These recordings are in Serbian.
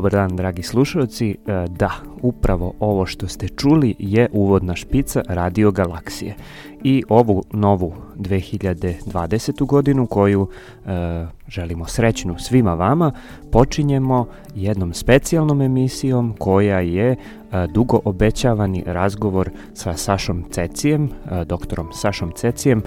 Dobar dan dragi slušalci, e, da, upravo ovo što ste čuli je uvodna špica Radio Galaksije i ovu novu 2020. godinu koju e, želimo srećnu svima vama počinjemo jednom specijalnom emisijom koja je e, dugo obećavani razgovor sa Sašom Cecijem, e, doktorom Sašom Cecijem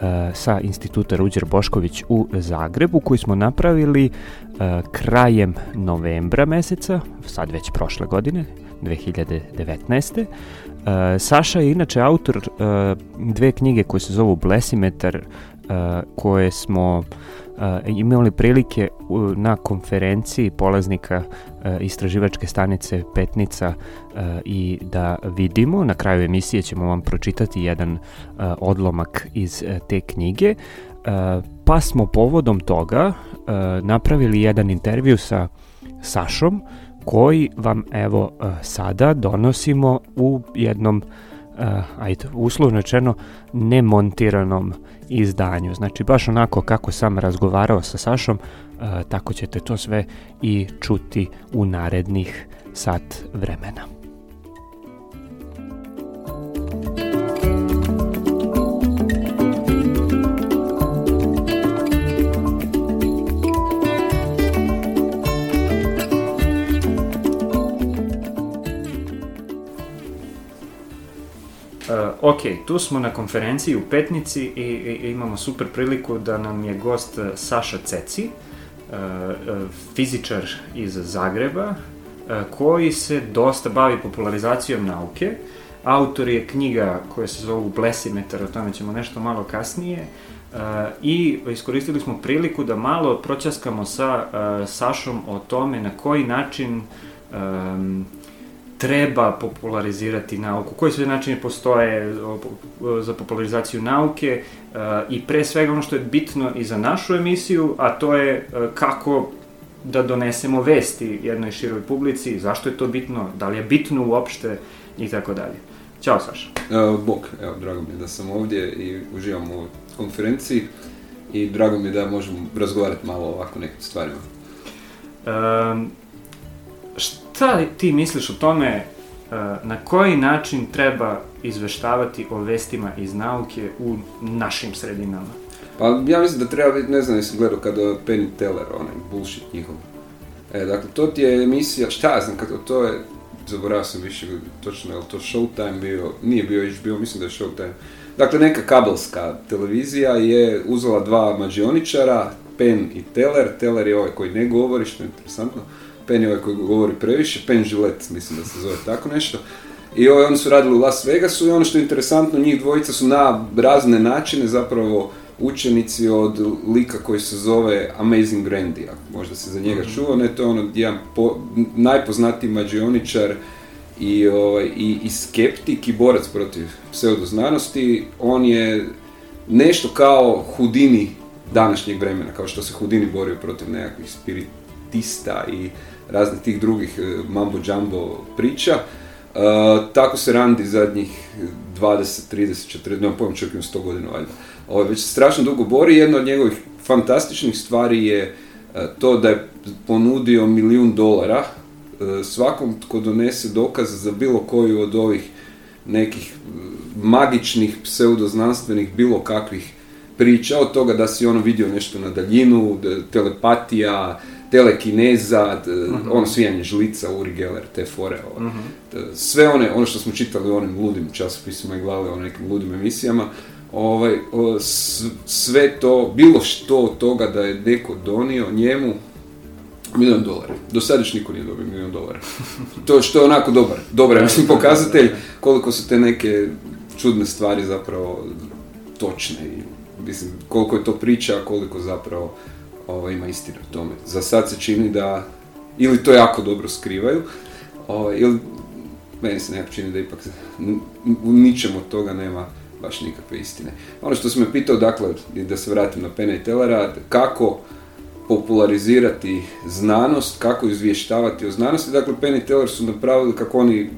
Eh, sa instituta Ruđer Bošković u Zagrebu koji smo napravili eh, krajem novembra meseca, sad već prošle godine, 2019. Eh, Saša je inače autor dve knjige koje se zovu Blesimetar E, koje smo e, imali prilike na konferenciji polaznika e, istraživačke stanice Petnica i da vidimo. Na kraju emisije ćemo vam pročitati jedan odlomak iz te knjige. Pa smo povodom toga napravili jedan intervju sa Sašom koji vam evo sada donosimo u jednom E, ajde, uslovno rečeno, nemontiranom izdanju. Znači, baš onako kako sam razgovarao sa Sašom, e, tako ćete to sve i čuti u narednih sat vremena. E, ok, tu smo na konferenciji u Petnici i, imamo super priliku da nam je gost e, Saša Ceci, e, fizičar iz Zagreba, koji se dosta bavi popularizacijom nauke. Autor je knjiga koja se zovu Blesimetar, o tome ćemo nešto malo kasnije. I iskoristili smo priliku da malo pročaskamo sa Sašom o tome na koji način treba popularizirati nauku? Koji sve načini postoje eh, eh, za popularizaciju nauke eh, i pre svega ono što je bitno i za našu emisiju, a to je kako da donesemo vesti jednoj široj publici, zašto je to bitno, da li je bitno uopšte i tako dalje. Ćao Saša. Bog, evo, drago mi je da sam ovdje i uživam u konferenciji i drago mi je da možemo razgovarati malo o ovako nekim stvarima šta ti misliš o tome e, na koji način treba izveštavati o vestima iz nauke u našim sredinama? Pa ja mislim da treba biti, ne znam jesi gledao kada Penny Teller, onaj bullshit njihov. E, dakle, to ti je emisija, šta ja znam, to je, zaboravio sam više točno, je li to Showtime bio, nije bio još bio, mislim da je Showtime. Dakle, neka kabelska televizija je uzela dva mađioničara, Penn i Teller, Teller je ovaj koji ne govori, što je interesantno, Penny ovaj koji govori previše, Penn Gillette mislim da se zove tako nešto. I ovaj, oni su radili u Las Vegasu i ono što je interesantno, njih dvojica su na razne načine zapravo učenici od lika koji se zove Amazing Randy, možda se za njega mhm. čuo, ne, to je ono jedan po, najpoznatiji mađioničar i, ovaj, i, i skeptik i borac protiv pseudoznanosti, on je nešto kao Houdini današnjeg vremena, kao što se Houdini borio protiv nekakvih spiritista i raznih tih drugih e, mambo jumbo priča. E, tako se randi zadnjih 20, 30, 40, nemam pojma čak ima 100 godina valjda. Ovo ovaj, već strašno dugo bori, jedna od njegovih fantastičnih stvari je e, to da je ponudio milijun dolara svakom tko donese dokaz za bilo koju od ovih nekih magičnih, pseudoznanstvenih, bilo kakvih priča, od toga da si ono vidio nešto na daljinu, telepatija, telekineza, uh-huh. ono svijanje žlica, Uri Geller, te fore, mhm. sve one, ono što smo čitali u onim ludim časopisima i glavi o nekim ludim emisijama, ovaj, sve to, bilo što od toga da je neko donio njemu, milijon dolara. Do sada još niko nije dobio milion dolara. To što je onako dobar, dobar, mislim, pokazatelj koliko su te neke čudne stvari zapravo točne i mislim, koliko je to priča, koliko zapravo ovaj, ima istina u tome. Za sad se čini da ili to jako dobro skrivaju, ovaj, ili meni se nekako čini da ipak u ničem od toga nema baš nikakve istine. Ono što sam me pitao, dakle, da se vratim na Pena i kako popularizirati znanost, kako izvještavati o znanosti. Dakle, Penn i Teller su napravili kako oni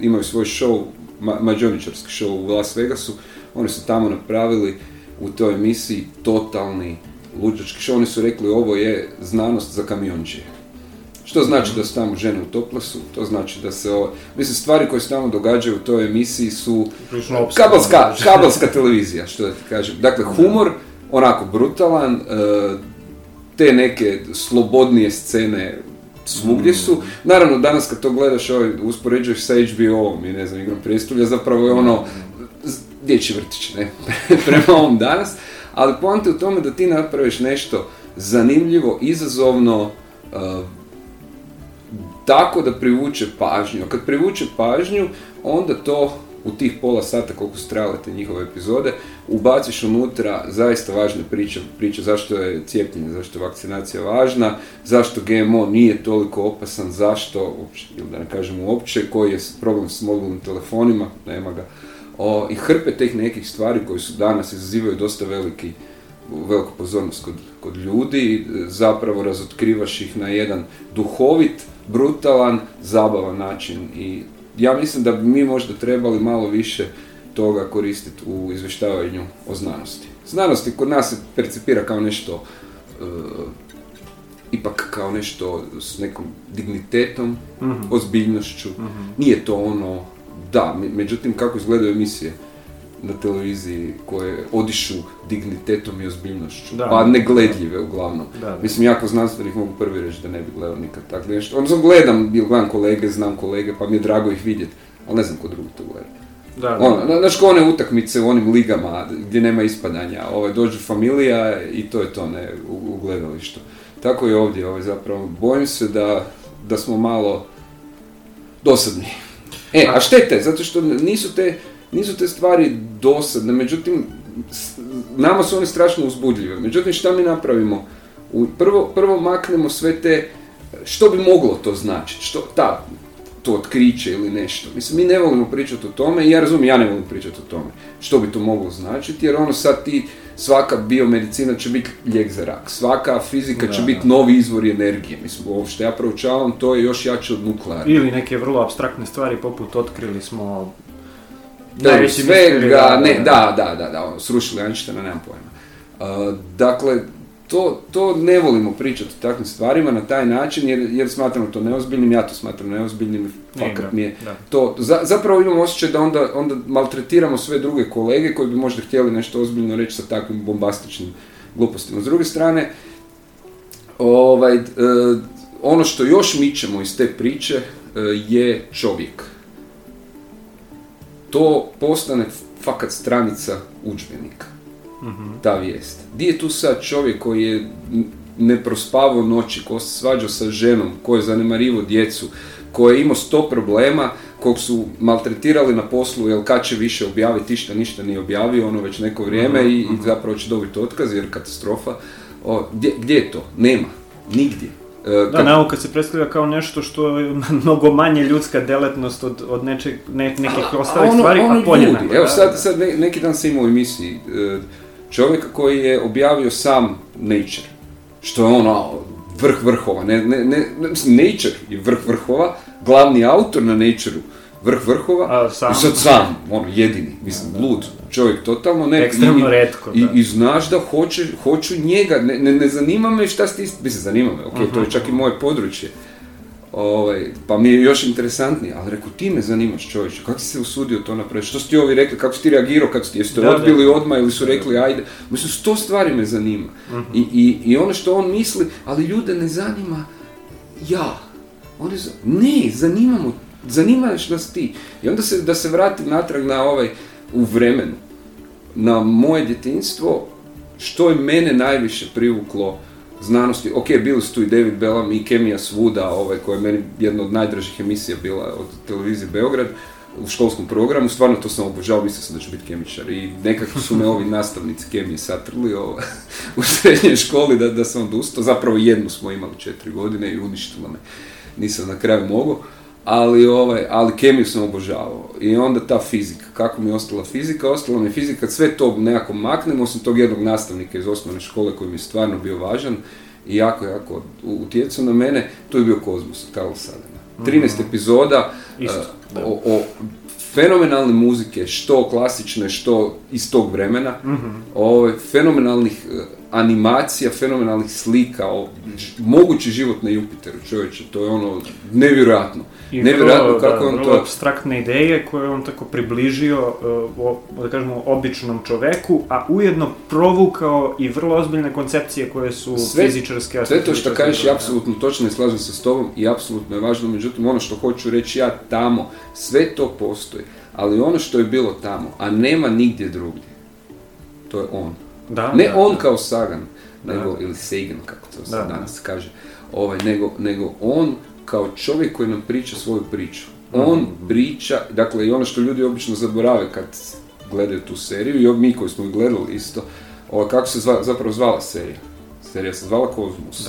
imaju svoj show, ma mađoničarski show u Las Vegasu, oni su tamo napravili u toj emisiji totalni luđački, oni su rekli ovo je znanost za kamionđe. Što znači da su tamo žene u toplasu, to znači da se ovo... Mislim, stvari koje se tamo događaju u toj emisiji su kabelska, kabelska televizija, što da ti kažem. Dakle, humor, onako brutalan, e, te neke slobodnije scene svugdje mm. su. Naravno, danas kad to gledaš, ovaj, uspoređuješ sa HBO-om i ne znam, igrom predstavlja, zapravo je ono dječji vrtić, ne, prema ovom danas ali poanta je u tome da ti napraviš nešto zanimljivo, izazovno, uh, tako da privuče pažnju. A kad privuče pažnju, onda to u tih pola sata koliko su te njihove epizode, ubaciš unutra zaista važne priče, priče zašto je cijepljenje, zašto je vakcinacija važna, zašto GMO nije toliko opasan, zašto, ili da ne kažem uopće, koji je problem s mobilnim telefonima, nema ga, o, i hrpe tih nekih stvari koje su danas izazivaju dosta veliki, veliku pozornost kod, kod ljudi, e, zapravo razotkrivaš ih na jedan duhovit, brutalan, zabavan način i ja mislim da bi mi možda trebali malo više toga koristiti u izvještavanju o znanosti. Znanosti kod nas se percipira kao nešto e, ipak kao nešto s nekom dignitetom, mhm. ozbiljnošću. Mhm. Nije to ono da, međutim kako izgledaju emisije na televiziji koje odišu dignitetom i ozbiljnošću, pa negledljive uglavnom. Da, da. Mislim, jako znanstvenih mogu prvi reći da ne bi gledao nikad tako nešto. gledam, bil gledam kolege, znam kolege, pa mi je drago ih vidjeti, ali ne znam ko drugi to gleda. Da, da. Ono, one utakmice u onim ligama gdje nema ispadanja, ovaj, dođu familija i to je to, ne, u, u gledalištu. Tako je ovdje, ovaj, zapravo, bojim se da, da smo malo dosadni. E, a štete, zato što nisu te, nisu te stvari dosadne, međutim, nama su one strašno uzbudljive. Međutim, šta mi napravimo? prvo, prvo maknemo sve te, što bi moglo to značiti, što, ta, to otkriće ili nešto. Mislim, mi ne volimo pričati o tome i ja razumijem, ja ne volim pričati o tome. Što bi to moglo značiti, jer ono sad ti, svaka biomedicina će biti lijek za rak, svaka fizika će biti novi izvor energije. Mislim, ovo što ja proučavam, to je još jače od nuklearne. Ili neke vrlo abstraktne stvari, poput otkrili smo... Da, svega, ne, da, da, da, da, ono, srušili Einsteina, nemam pojma. E, dakle, to, to ne volimo pričati o takvim stvarima na taj način jer, jer smatramo to neozbiljnim, ja to smatram neozbiljnim, fakat mi je to. zapravo imam osjećaj da onda, onda maltretiramo sve druge kolege koji bi možda htjeli nešto ozbiljno reći sa takvim bombastičnim glupostima. S druge strane, ovaj, e, ono što još mičemo iz te priče e, je čovjek. To postane fakat stranica udžbenika ta vijest. Di je tu sad čovjek koji je ne prospavao noći, ko se svađao sa ženom, ko je zanemarivo djecu, koji je imao sto problema, kog su maltretirali na poslu, jel kad će više objaviti, ništa, ništa nije objavio, ono već neko vrijeme mhm, i, mhm. zapravo će dobiti otkaz jer katastrofa. gdje, je to? Nema. Nigdje. E, da, da, nauka se predstavlja kao nešto što je mnogo manje ljudska djelatnost od, nečeg, nekih ostalih ono- stvari, a ono Evo, sad, neki dan sam imao u emisiji, e, Čovjek koji je objavio sam Nature, što je ono vrh vrhova, ne, ne, ne, Nature je vrh vrhova, glavni autor na Natureu, vrh vrhova, A, sam. sad sam, ono, jedini, mislim, lud, čovjek totalno, ne, ekstremno i, redko, I, znaš da hoće, hoću njega, ne, ne, ne zanima me šta ste, mislim, zanima me, ok, mhm. to je čak i moje područje, Ovaj, pa mi je još interesantnije, ali reku ti me zanimaš čovječe, kako si se usudio to napraviti, što ti ovi rekli, kako si ti reagirao, kako ste, jeste odbili odmah ili su rekli ajde, mislim, sto stvari me zanima. Uh I, i, I, ono što on misli, ali ljude ne zanima ja, oni za... ne, zanimamo, zanimaš nas ti. I onda se, da se vratim natrag na ovaj, u vremenu, na moje djetinstvo, što je mene najviše privuklo znanosti, ok, bili su tu i David Bellam i Kemija Svuda, ovaj, koja je meni jedna od najdražih emisija bila od televizije Beograd, u školskom programu, stvarno to sam obožao, mislio sam da ću biti kemičar i nekako su me ovi nastavnici kemije satrli ovaj, u srednjoj školi da, da sam odustao, zapravo jednu smo imali četiri godine i uništilo me, nisam na kraju mogao, ali, ovaj, ali kemiju sam obožavao. I onda ta fizika. Kako mi je ostala fizika? Ostala mi je fizika, sve to nekako maknem, osim tog jednog nastavnika iz osnovne škole koji mi je stvarno bio važan i jako, jako utjecao na mene, to je bio Kozmos Karlo Sadena. 13 mhm. epizoda eh, o, fenomenalne muzike, što klasične, što iz tog vremena, mm fenomenalnih eh, animacija fenomenalnih slika o mogući život na Jupiteru, čovječe, to je ono nevjerojatno. I nevjerojatno vrlo, kako da, on to... abstraktne ideje koje on tako približio, e, da kažemo, običnom čoveku, a ujedno provukao i vrlo ozbiljne koncepcije koje su sve, fizičarske... Sve to što kažeš je apsolutno točno i slažem se s tobom i apsolutno je važno, međutim ono što hoću reći ja tamo, sve to postoji, ali ono što je bilo tamo, a nema nigdje drugdje, to je on. Da, ne on kao Sagan, nego, ili Sagan kako to se danas kaže, ovaj, nego, nego on kao čovjek koji nam priča svoju priču. Mhm. On priča, dakle i ono što ljudi obično zaborave kad gledaju tu seriju, i mi koji smo gledali isto, ova, kako se zva, zapravo zvala serija? Serija se zvala Kozmos.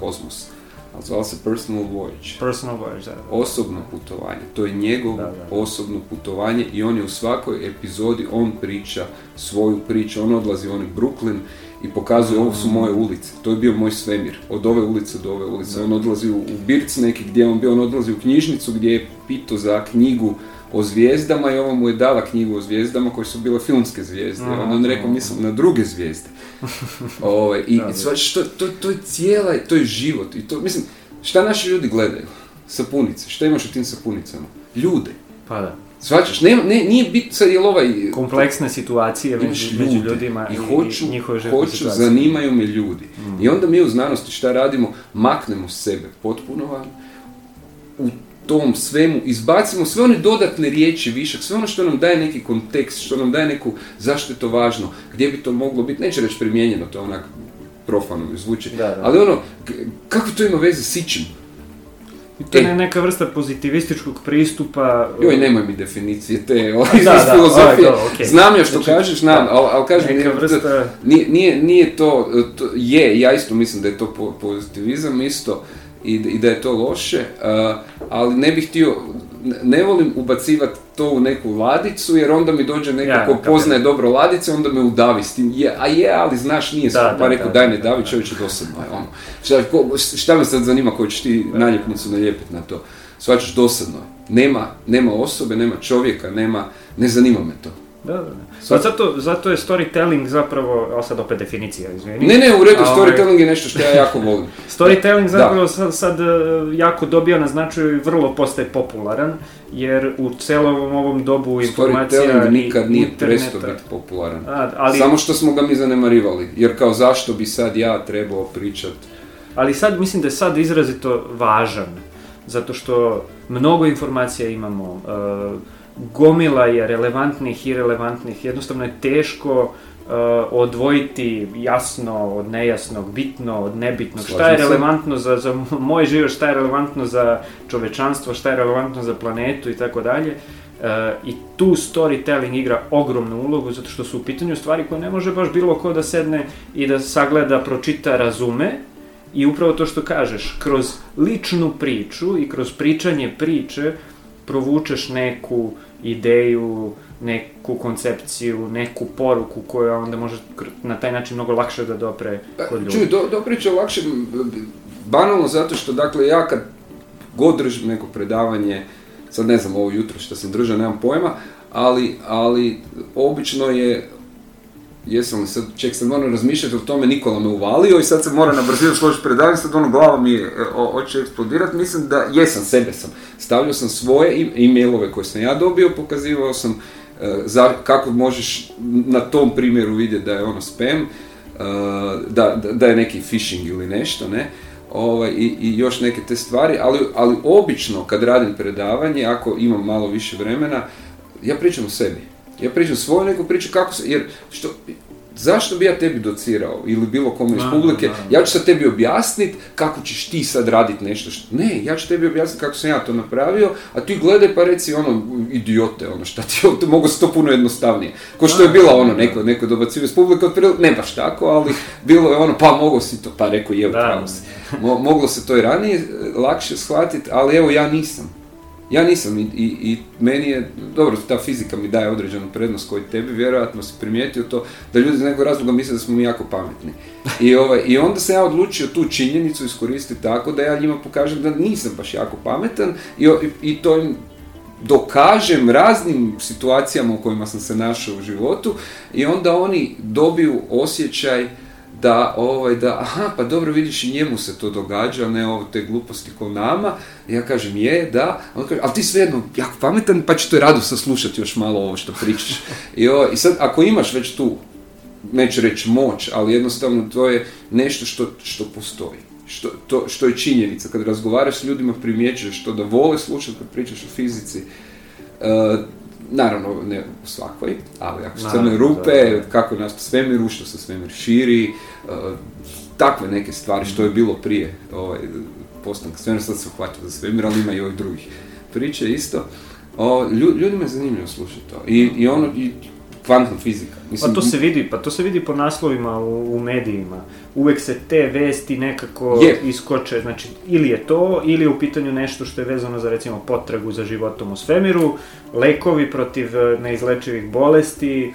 Kozmos ali zvala se Personal Voyage. Personal Voyage, Osobno putovanje. To je njegovo osobno putovanje i on je u svakoj epizodi, on priča svoju priču, on odlazi on Brooklyn i pokazuje ovo su mm. moje ulice, to je bio moj svemir, od ove ulice do ove ulice. On odlazi u, u Birc neki gdje on bio, on odlazi u knjižnicu gdje je pito za knjigu o zvijezdama i ovo mu je dala knjigu o zvijezdama koje su bile filmske zvijezde. Mm, Onda on rekao, mislim, na druge zvijezde. Ove, ovaj, I da, to, to je cijela, to je život. I to, mislim, šta naši ljudi gledaju? Sapunice. Šta imaš u tim sapunicama? Ljude. Pa da. Svačaš, ne, ne, nije bit sad jel ovaj... Kompleksne situacije među, ljudima i, hoću, njihove hoću, situacije. zanimaju me ljudi. Mm. I onda mi u znanosti šta radimo? Maknemo sebe potpuno van, u tom svemu izbacimo sve one dodatne riječi višak, sve ono što nam daje neki kontekst, što nam daje neku zašto je to važno, gdje bi to moglo biti, neće reći primijenjeno, to je onak profano mi zvuči, ali ono, kako to ima veze s ičim? To je e. neka vrsta pozitivističkog pristupa... Joj, um, nemoj mi definicije te, o, ovaj, da, ovaj, filozofije. Znam ja što znači, kažeš, znam, ali, al, kažem, nije, nije, nije to, je, ja isto mislim da je to pozitivizam, isto, i, i da je to loše, ali ne bih htio, ne volim ubacivati to u neku ladicu, jer onda mi dođe neko ja, ko poznaje dobro ladice, onda me udavi s tim, je, a je, ali znaš, nije da, pa rekao, daj ne davi, čovječe, dosadno je, ono. Šta, ko, šta me sad zanima, koji ćeš ti naljepnicu nalijepiti na to? Svačeš, dosadno Nema, nema osobe, nema čovjeka, nema, ne zanima me to. Da, da. Pa zato, zato je storytelling zapravo, sad opet definicija, izvini. Ne, ne, u redu, ovaj- storytelling je nešto što ja jako volim. storytelling zapravo sad, sad, e, jako dobija na značaju i vrlo postaje popularan, jer u celom ovom dobu informacija Storytelling nikad nije prestao biti popularan. A, ali... Samo što smo ga mi zanemarivali, jer kao zašto bi sad ja trebao pričat. Ali sad, mislim da je sad izrazito važan, zato što mnogo informacija imamo, e, gomila je relevantnih i relevantnih. jednostavno je teško uh, odvojiti jasno od nejasnog, bitno od nebitnog. šta je relevantno za, za moj život, šta je relevantno za čovečanstvo, šta je relevantno za planetu i tako dalje. Uh, I tu storytelling igra ogromnu ulogu, zato što su u pitanju stvari koje ne može baš bilo ko da sedne i da sagleda, pročita, razume, i upravo to što kažeš, kroz ličnu priču i kroz pričanje priče provučeš neku ideju, neku koncepciju, neku poruku koja onda može na taj način mnogo lakše da dopre pa, kod ljudi. Čuj, do, dopriče lakše, banalno zato što, dakle, ja kad god držim neko predavanje, sad ne znam ovo jutro što sam držao, nemam pojma, ali, ali obično je jesam li sad, ček sam moram razmišljati o tome, Nikola me uvalio i sad se mora na brzinu složiti predavanje, sad ono glava mi je, e, hoće eksplodirati, mislim da jesam, sebe sam. Stavljao sam svoje e-mailove koje sam ja dobio, pokazivao sam e, kako možeš na tom primjeru vidjeti da je ono spam, e, da, da je neki phishing ili nešto, ne, ovaj, i, još neke te stvari, ali, ali obično kad radim predavanje, ako imam malo više vremena, ja pričam o sebi ja pričam svoju, neku priču, kako se, jer što, zašto bi ja tebi docirao ili bilo kome iz publike, ja ću sad tebi objasniti kako ćeš ti sad raditi nešto. Što... Ne, ja ću tebi objasniti kako sam ja to napravio, a ti gledaj pa reci ono, idiote, ono šta ti, to mogu se to puno jednostavnije. Ko što je bila ono, neko, neko dobacio iz publike, ne baš tako, ali bilo je ono, pa mogo si to, pa rekao, je, pravo moglo se to i ranije lakše shvatiti, ali evo ja nisam. Ja nisam i, i, meni je, dobro, ta fizika mi daje određenu prednost koju tebi, vjerojatno si primijetio to, da ljudi iz nekog razloga misle da smo mi jako pametni. I, ovaj, I onda sam ja odlučio tu činjenicu iskoristiti tako da ja njima pokažem da nisam baš jako pametan i, i to im dokažem raznim situacijama u kojima sam se našao u životu i onda oni dobiju osjećaj da, ovaj, da, aha, pa dobro vidiš i njemu se to događa, ne ovo te gluposti ko nama. Ja kažem je, da, on kaže, ali ti svejedno, jako pametan, pa će to rado saslušati još malo ovo što pričaš. I, I sad, ako imaš već tu, neću reći moć, ali jednostavno to je nešto što, što postoji. Što, to, što je činjenica. Kad razgovaraš s ljudima primjećuješ to da vole slušati kad pričaš o fizici. E, naravno ne u svakoj, ali ako su crne rupe, kako je svemir, što se svemir širi, e, takve neke stvari što je bilo prije ovaj, postanka svemira, sad se uhvatio za svemir, ali ima i ovih drugih priče isto. O, ljudima je zanimljivo slušati to. I, i ono, i kvantna fizika. Pa Mislim, pa to se vidi, pa to se vidi po naslovima u, medijima. Uvek se te vesti nekako iskoče, znači ili je to, ili je u pitanju nešto što je vezano za recimo potragu za životom u svemiru, lekovi protiv e, neizlečivih bolesti,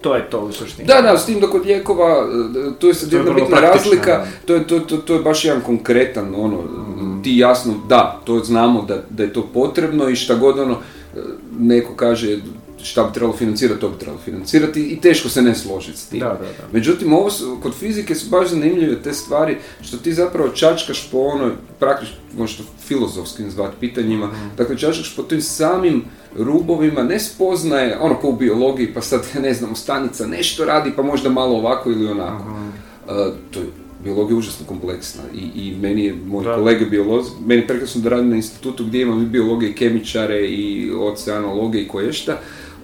to je to u suštini. Da, da, s tim da kod lijekova, e, to je sad jedna bitna razlika, to je, to, to, to je baš jedan konkretan, ono, mhm. ti jasno, da, to znamo da, da je to potrebno i šta god ono, e, neko kaže šta bi trebalo financirati, to bi trebalo financirati i teško se ne složiti s tim. Međutim, ovo su, kod fizike su baš zanimljive te stvari što ti zapravo čačkaš po onoj, praktično možda filozofskim zvati pitanjima, mhm. dakle čačkaš po tim samim rubovima, ne spoznaje, ono ko u biologiji, pa sad ne znam, stanica nešto radi, pa možda malo ovako ili onako. Mm. to je biologija je užasno kompleksna i, i meni je, moj da. kolege meni prekrasno da radim na institutu gdje imam i biologije, i kemičare i oceanologe i koješta,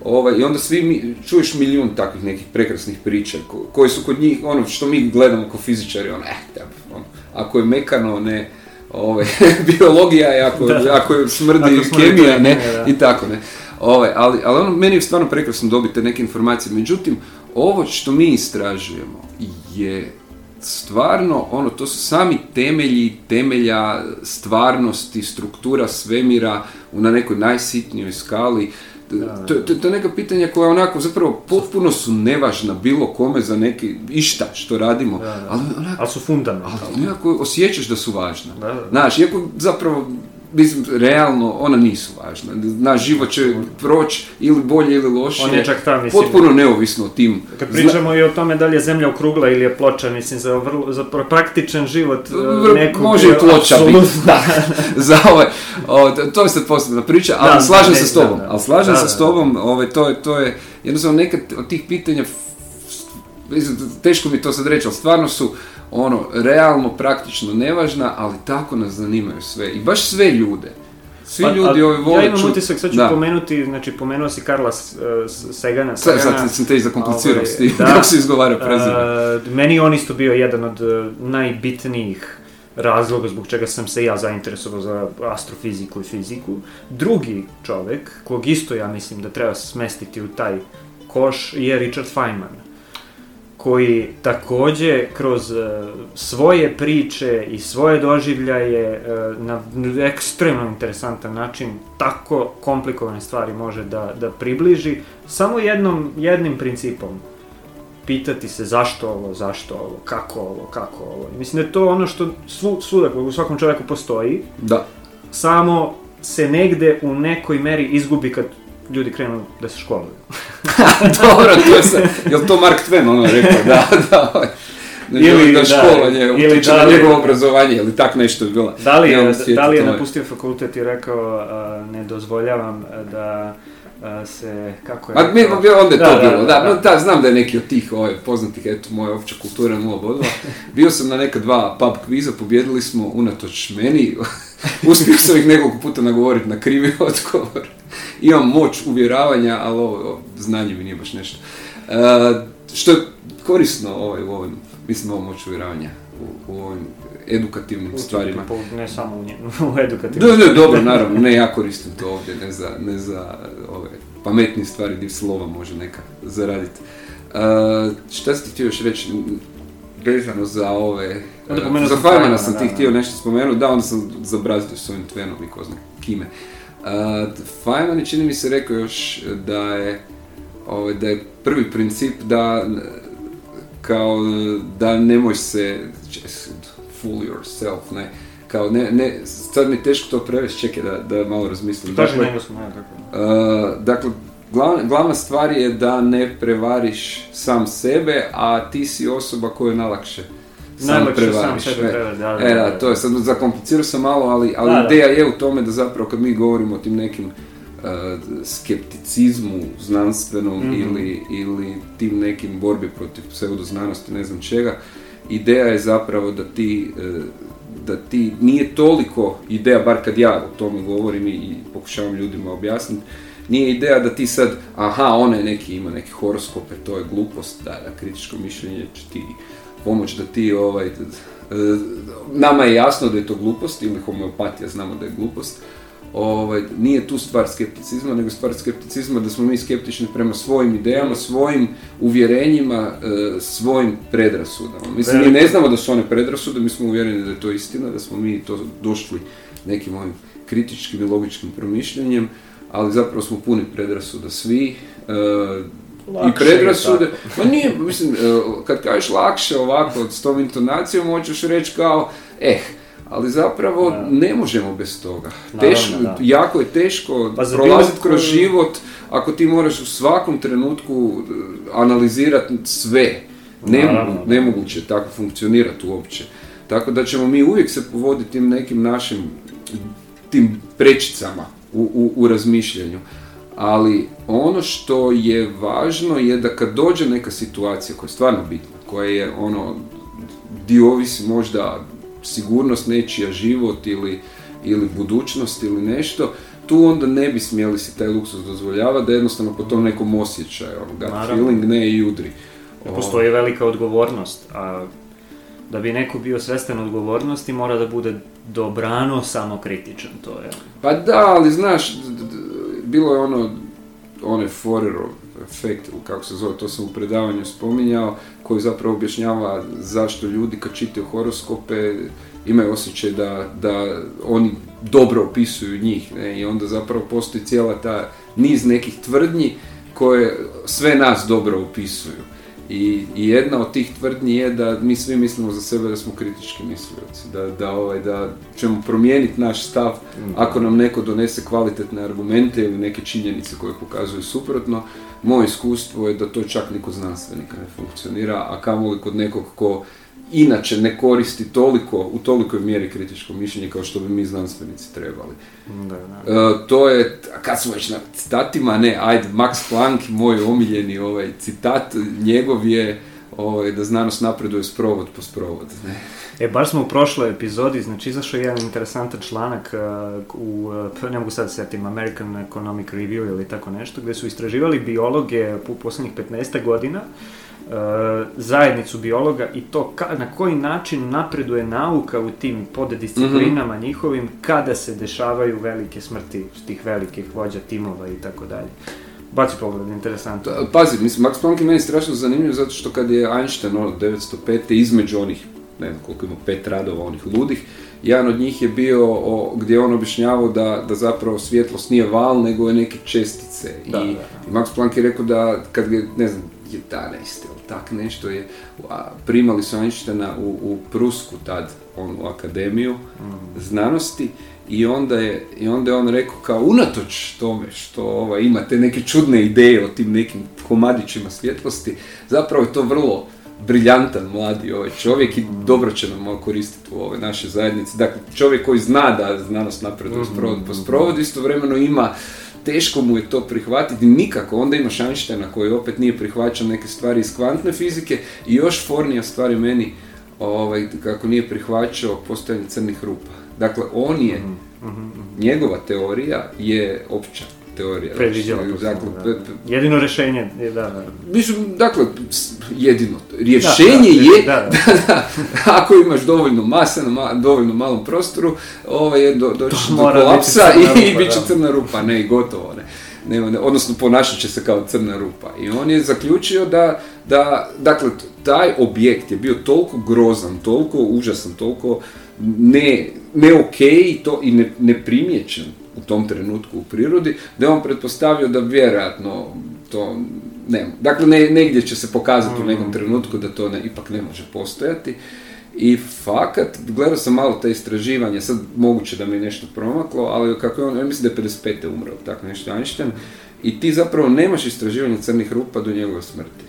Ovaj, I onda svi mi, čuješ milijun takvih nekih prekrasnih priča koje su kod njih, ono što mi gledamo kao fizičari, ono, eh, ono, ako je mekano, ne, ove ovaj, biologija je, ako, je smrdi, ako kemija, ne, i tako, ne. Ove, ovaj, ali, ali ono, meni je stvarno prekrasno dobiti neke informacije. Međutim, ovo što mi istražujemo je stvarno, ono, to su sami temelji, temelja stvarnosti, struktura svemira na nekoj najsitnijoj skali. To, to, to, neka pitanja koja onako zapravo potpuno su nevažna bilo kome za neki išta što radimo, ali onako... Ali su fundamentalne. Ali onako osjećaš da su važna. Da, Znaš, iako zapravo mislim, realno, ona nisu važna. Naš život će proći ili bolje ili loše. On je Potpuno neovisno o tim. Kad pričamo Zna... i o tome da li je zemlja okrugla ili je ploča, mislim, za, za praktičan život e, nekog... Može i ploča biti. za ovaj, o, to je sad posebna priča, ali da, slažem se s tobom. Da, Ali slažem se s tobom, ove ovaj, to je, to je jednostavno nekad od tih pitanja teško mi to sad reći, ali stvarno su ono, realno, praktično nevažna, ali tako nas zanimaju sve. I baš sve ljude. Svi pa, ljudi ove vole Ja imam utisak, sad ću pomenuti, znači pomenuo si Karla uh, Segana. Sad, sam te i zakomplicirao ovaj, s tim, kako se izgovara e, prezime. Uh, meni on isto bio jedan od e, najbitnijih razloga zbog čega sam se ja zainteresovao za astrofiziku i fiziku. Drugi čovek, kog isto ja mislim da treba smestiti u taj koš, je Richard Feynman koji takođe kroz e, svoje priče i svoje doživljaje e, na ekstremno interesantan način tako komplikovane stvari može da, da približi samo jednom, jednim principom pitati se zašto ovo, zašto ovo, kako ovo, kako ovo. Mislim da je to ono što svu, svuda, u svakom čovjeku postoji. Da. Samo se negde u nekoj meri izgubi kad ljudi krenu da se školuju. Dobro, to je se... jel to Mark Twain ono rekao, da, da, ovaj. ne ili, da školovanje, ili da li, njegovo obrazovanje, ili tak nešto je bilo. Da li je, da li je napustio fakultet i rekao, uh, ne dozvoljavam da se, kako je... Ma, mi, onda je da, to da, bilo, da, da, da, da, znam da je neki od tih ovaj, poznatih, eto, moja opća kultura 0.2. Bio sam na neka dva pub kviza, pobjedili smo unatoč meni, uspio sam ih nekoliko puta nagovoriti na krivi odgovor imam moć uvjeravanja, ali ovo, znanje mi nije baš nešto. E, što je korisno ovaj, u ovim, mislim ovo moć uvjeravanja u, u ovim edukativnim stvarima. ne samo u, edukativnim. dobro, naravno, ne ja koristim to ovdje, ne za, ne za ove pametne stvari gdje slova može neka zaraditi. E, šta ste ti htio još reći? vezano za ove... E, onda za Farmana sam ti htio nešto spomenuti, da, onda sam zabrazio s ovim Tvenom i ko zna kime. Feynman je čini mi se rekao još da je, ovaj, da je prvi princip da kao da nemoj se fool yourself, ne, kao ne, ne, sad mi je teško to prevesti, čekaj da, da malo razmislim. Dakle, dakle, uh, dakle glavna, glavna stvar je da ne prevariš sam sebe, a ti si osoba koju je najlakše sam prevariš. Sam sebe e, da, to je sad zakomplicirao sam malo, ali, ali ideja je u tome da zapravo kad mi govorimo o tim nekim uh, skepticizmu znanstvenom mhm. ili, ili tim nekim borbi protiv pseudoznanosti, ne znam čega, ideja je zapravo da ti e, da ti nije toliko ideja, bar kad ja o tome govorim i pokušavam ljudima objasniti, nije ideja da ti sad, aha, onaj neki ima neke horoskope, to je glupost, da, da kritičko mišljenje će ti pomoć da ti ovaj, e, nama je jasno da je to glupost ili homeopatija znamo da je glupost, ovaj, nije tu stvar skepticizma, nego stvar skepticizma da smo mi skeptični prema svojim idejama, svojim uvjerenjima, e, svojim predrasudama. Mislim, mi ne znamo da su one predrasude, mi smo uvjereni da je to istina, da smo mi to došli nekim ovim kritičkim i logičkim promišljanjem, ali zapravo smo puni predrasuda svi, e, i predrasude, ma nije, mislim, e, kad kažeš lakše ovako, s tom intonacijom, hoćeš reći kao, eh, ali zapravo ne možemo bez toga. teško, Jako je teško pa prolaziti kroz život ako ti moraš u svakom trenutku e, analizirati sve. nemoguće tako funkcionirati uopće. Tako da ćemo mi uvijek se povoditi tim nekim našim tim prečicama u, u razmišljanju ali ono što je važno je da kad dođe neka situacija koja je stvarno bitna, koja je ono, di ovisi možda sigurnost nečija život ili, ili budućnost ili nešto, tu onda ne bi smjeli si taj luksus dozvoljavati da jednostavno po tom nekom osjećaju, ono, feeling ne i udri. Postoji velika odgovornost, a da bi neko bio svestan odgovornosti mora da bude dobrano samokritičan, to je. Pa da, ali znaš, bilo je ono, one Forerov efekt, kako se zove, to sam u predavanju spominjao, koji zapravo objašnjava zašto ljudi kad čitaju horoskope imaju osjećaj da, da oni dobro opisuju njih ne? i onda zapravo postoji cijela ta niz nekih tvrdnji koje sve nas dobro opisuju. I, I, jedna od tih tvrdnji je da mi svi mislimo za sebe da smo kritički mislioci, da, da, ovaj, da ćemo promijeniti naš stav mm. ako nam neko donese kvalitetne argumente ili neke činjenice koje pokazuju suprotno. Moje iskustvo je da to čak ni kod znanstvenika ne funkcionira, a kamoli kod nekog ko inače ne koristi toliko, u tolikoj mjeri kritičko mišljenje kao što bi mi znanstvenici trebali. Da, da. E, to je, kad smo već na citatima, ne, ajde, Max Planck, moj omiljeni ovaj citat, njegov je ovaj, da znanost napreduje sprovod po sprovod. Ne? E, baš smo u prošloj epizodi, znači, izašao je jedan interesantan članak e, u, e, ne mogu sad setim, American Economic Review ili tako nešto, gdje su istraživali biologe u posljednjih 15 godina, E, zajednicu biologa i to na koji način napreduje nauka u tim poddisciplinama mhm. njihovim kada se dešavaju velike smrti tih velikih vođa timova i tako dalje. Baci pogled, interesantno. Pazi, mislim, Max Planck je meni strašno zanimljiv zato što kad je Einstein od ono, 905. između onih, ne znam koliko ima, pet radova onih ludih, jedan od njih je bio gdje je on objašnjavao da, da zapravo svjetlost nije val, nego je neke čestice. Da, I, Max Planck je rekao da kad je, ne znam, 11. tak nešto je, primali su Einsteina u, u Prusku tad, on u akademiju mm. znanosti i onda, je, i onda je on rekao kao unatoč tome što ova, ima te neke čudne ideje o tim nekim komadićima svjetlosti, zapravo je to vrlo briljantan mladi ovaj čovjek i mm. dobro će nam koristiti u ove naše zajednice. Dakle, čovjek koji zna da znanost napreduje mm -hmm. sprovod istovremeno ima teško mu je to prihvatiti nikako. Onda imaš Einsteina koji opet nije prihvaćao neke stvari iz kvantne fizike i još fornija stvar je meni ovaj, kako nije prihvaćao postojanje crnih rupa. Dakle, on je, mhm, mhm, mhm. njegova teorija je opća teorija. Znači, dakle, Jedino rješenje je, da, Mislim, dakle, jedino. Rješenje je, ako imaš dovoljno masa na dovoljno malom prostoru, ovaj, do, do kolapsa i, bit će crna rupa, ne, i gotovo, ne. ne odnosno, ponašat će se kao crna rupa. I on je zaključio da, da, dakle, taj objekt je bio toliko grozan, toliko užasan, toliko ne, ne to, i ne, neprimjećen u tom trenutku u prirodi, da je on pretpostavio da vjerojatno to nema. Dakle, ne, negdje će se pokazati u mhm. nekom trenutku da to ne, ipak ne može postojati. I fakat, gledao sam malo ta istraživanja, sad moguće da mi je nešto promaklo, ali kako je on, ja mislim da je 55. umro, tako nešto Einstein, i ti zapravo nemaš istraživanja crnih rupa do njegove smrti.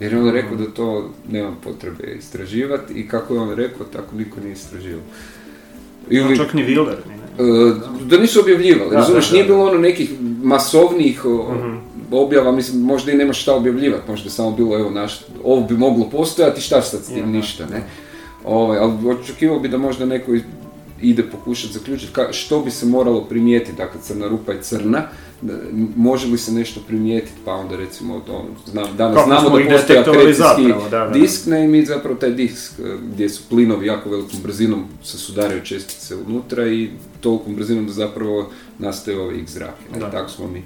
Jer je on mhm. rekao da to nema potrebe istraživati i kako je on rekao, tako niko nije istraživao. Pa ili... čak ni E, da nisu objavljivali, nije bilo ono nekih masovnih mhm. objava, mislim, možda i nema šta objavljivati, možda je samo bilo, evo, naš, ovo bi moglo postojati, šta sad s tim, ništa, ne. Ovaj, ali očekivao bi da možda neko ide pokušati zaključiti ka, što bi se moralo primijetiti, dakle crna rupa je crna, može li se nešto primijetiti, pa onda recimo to, ono, danas znamo da postoji akrecijski disk, ne, mi zapravo taj disk e, gdje su plinovi jako velikom brzinom se sudaraju čestice unutra i tolikom brzinom da zapravo nastaju ovaj x zrake. Tako smo mi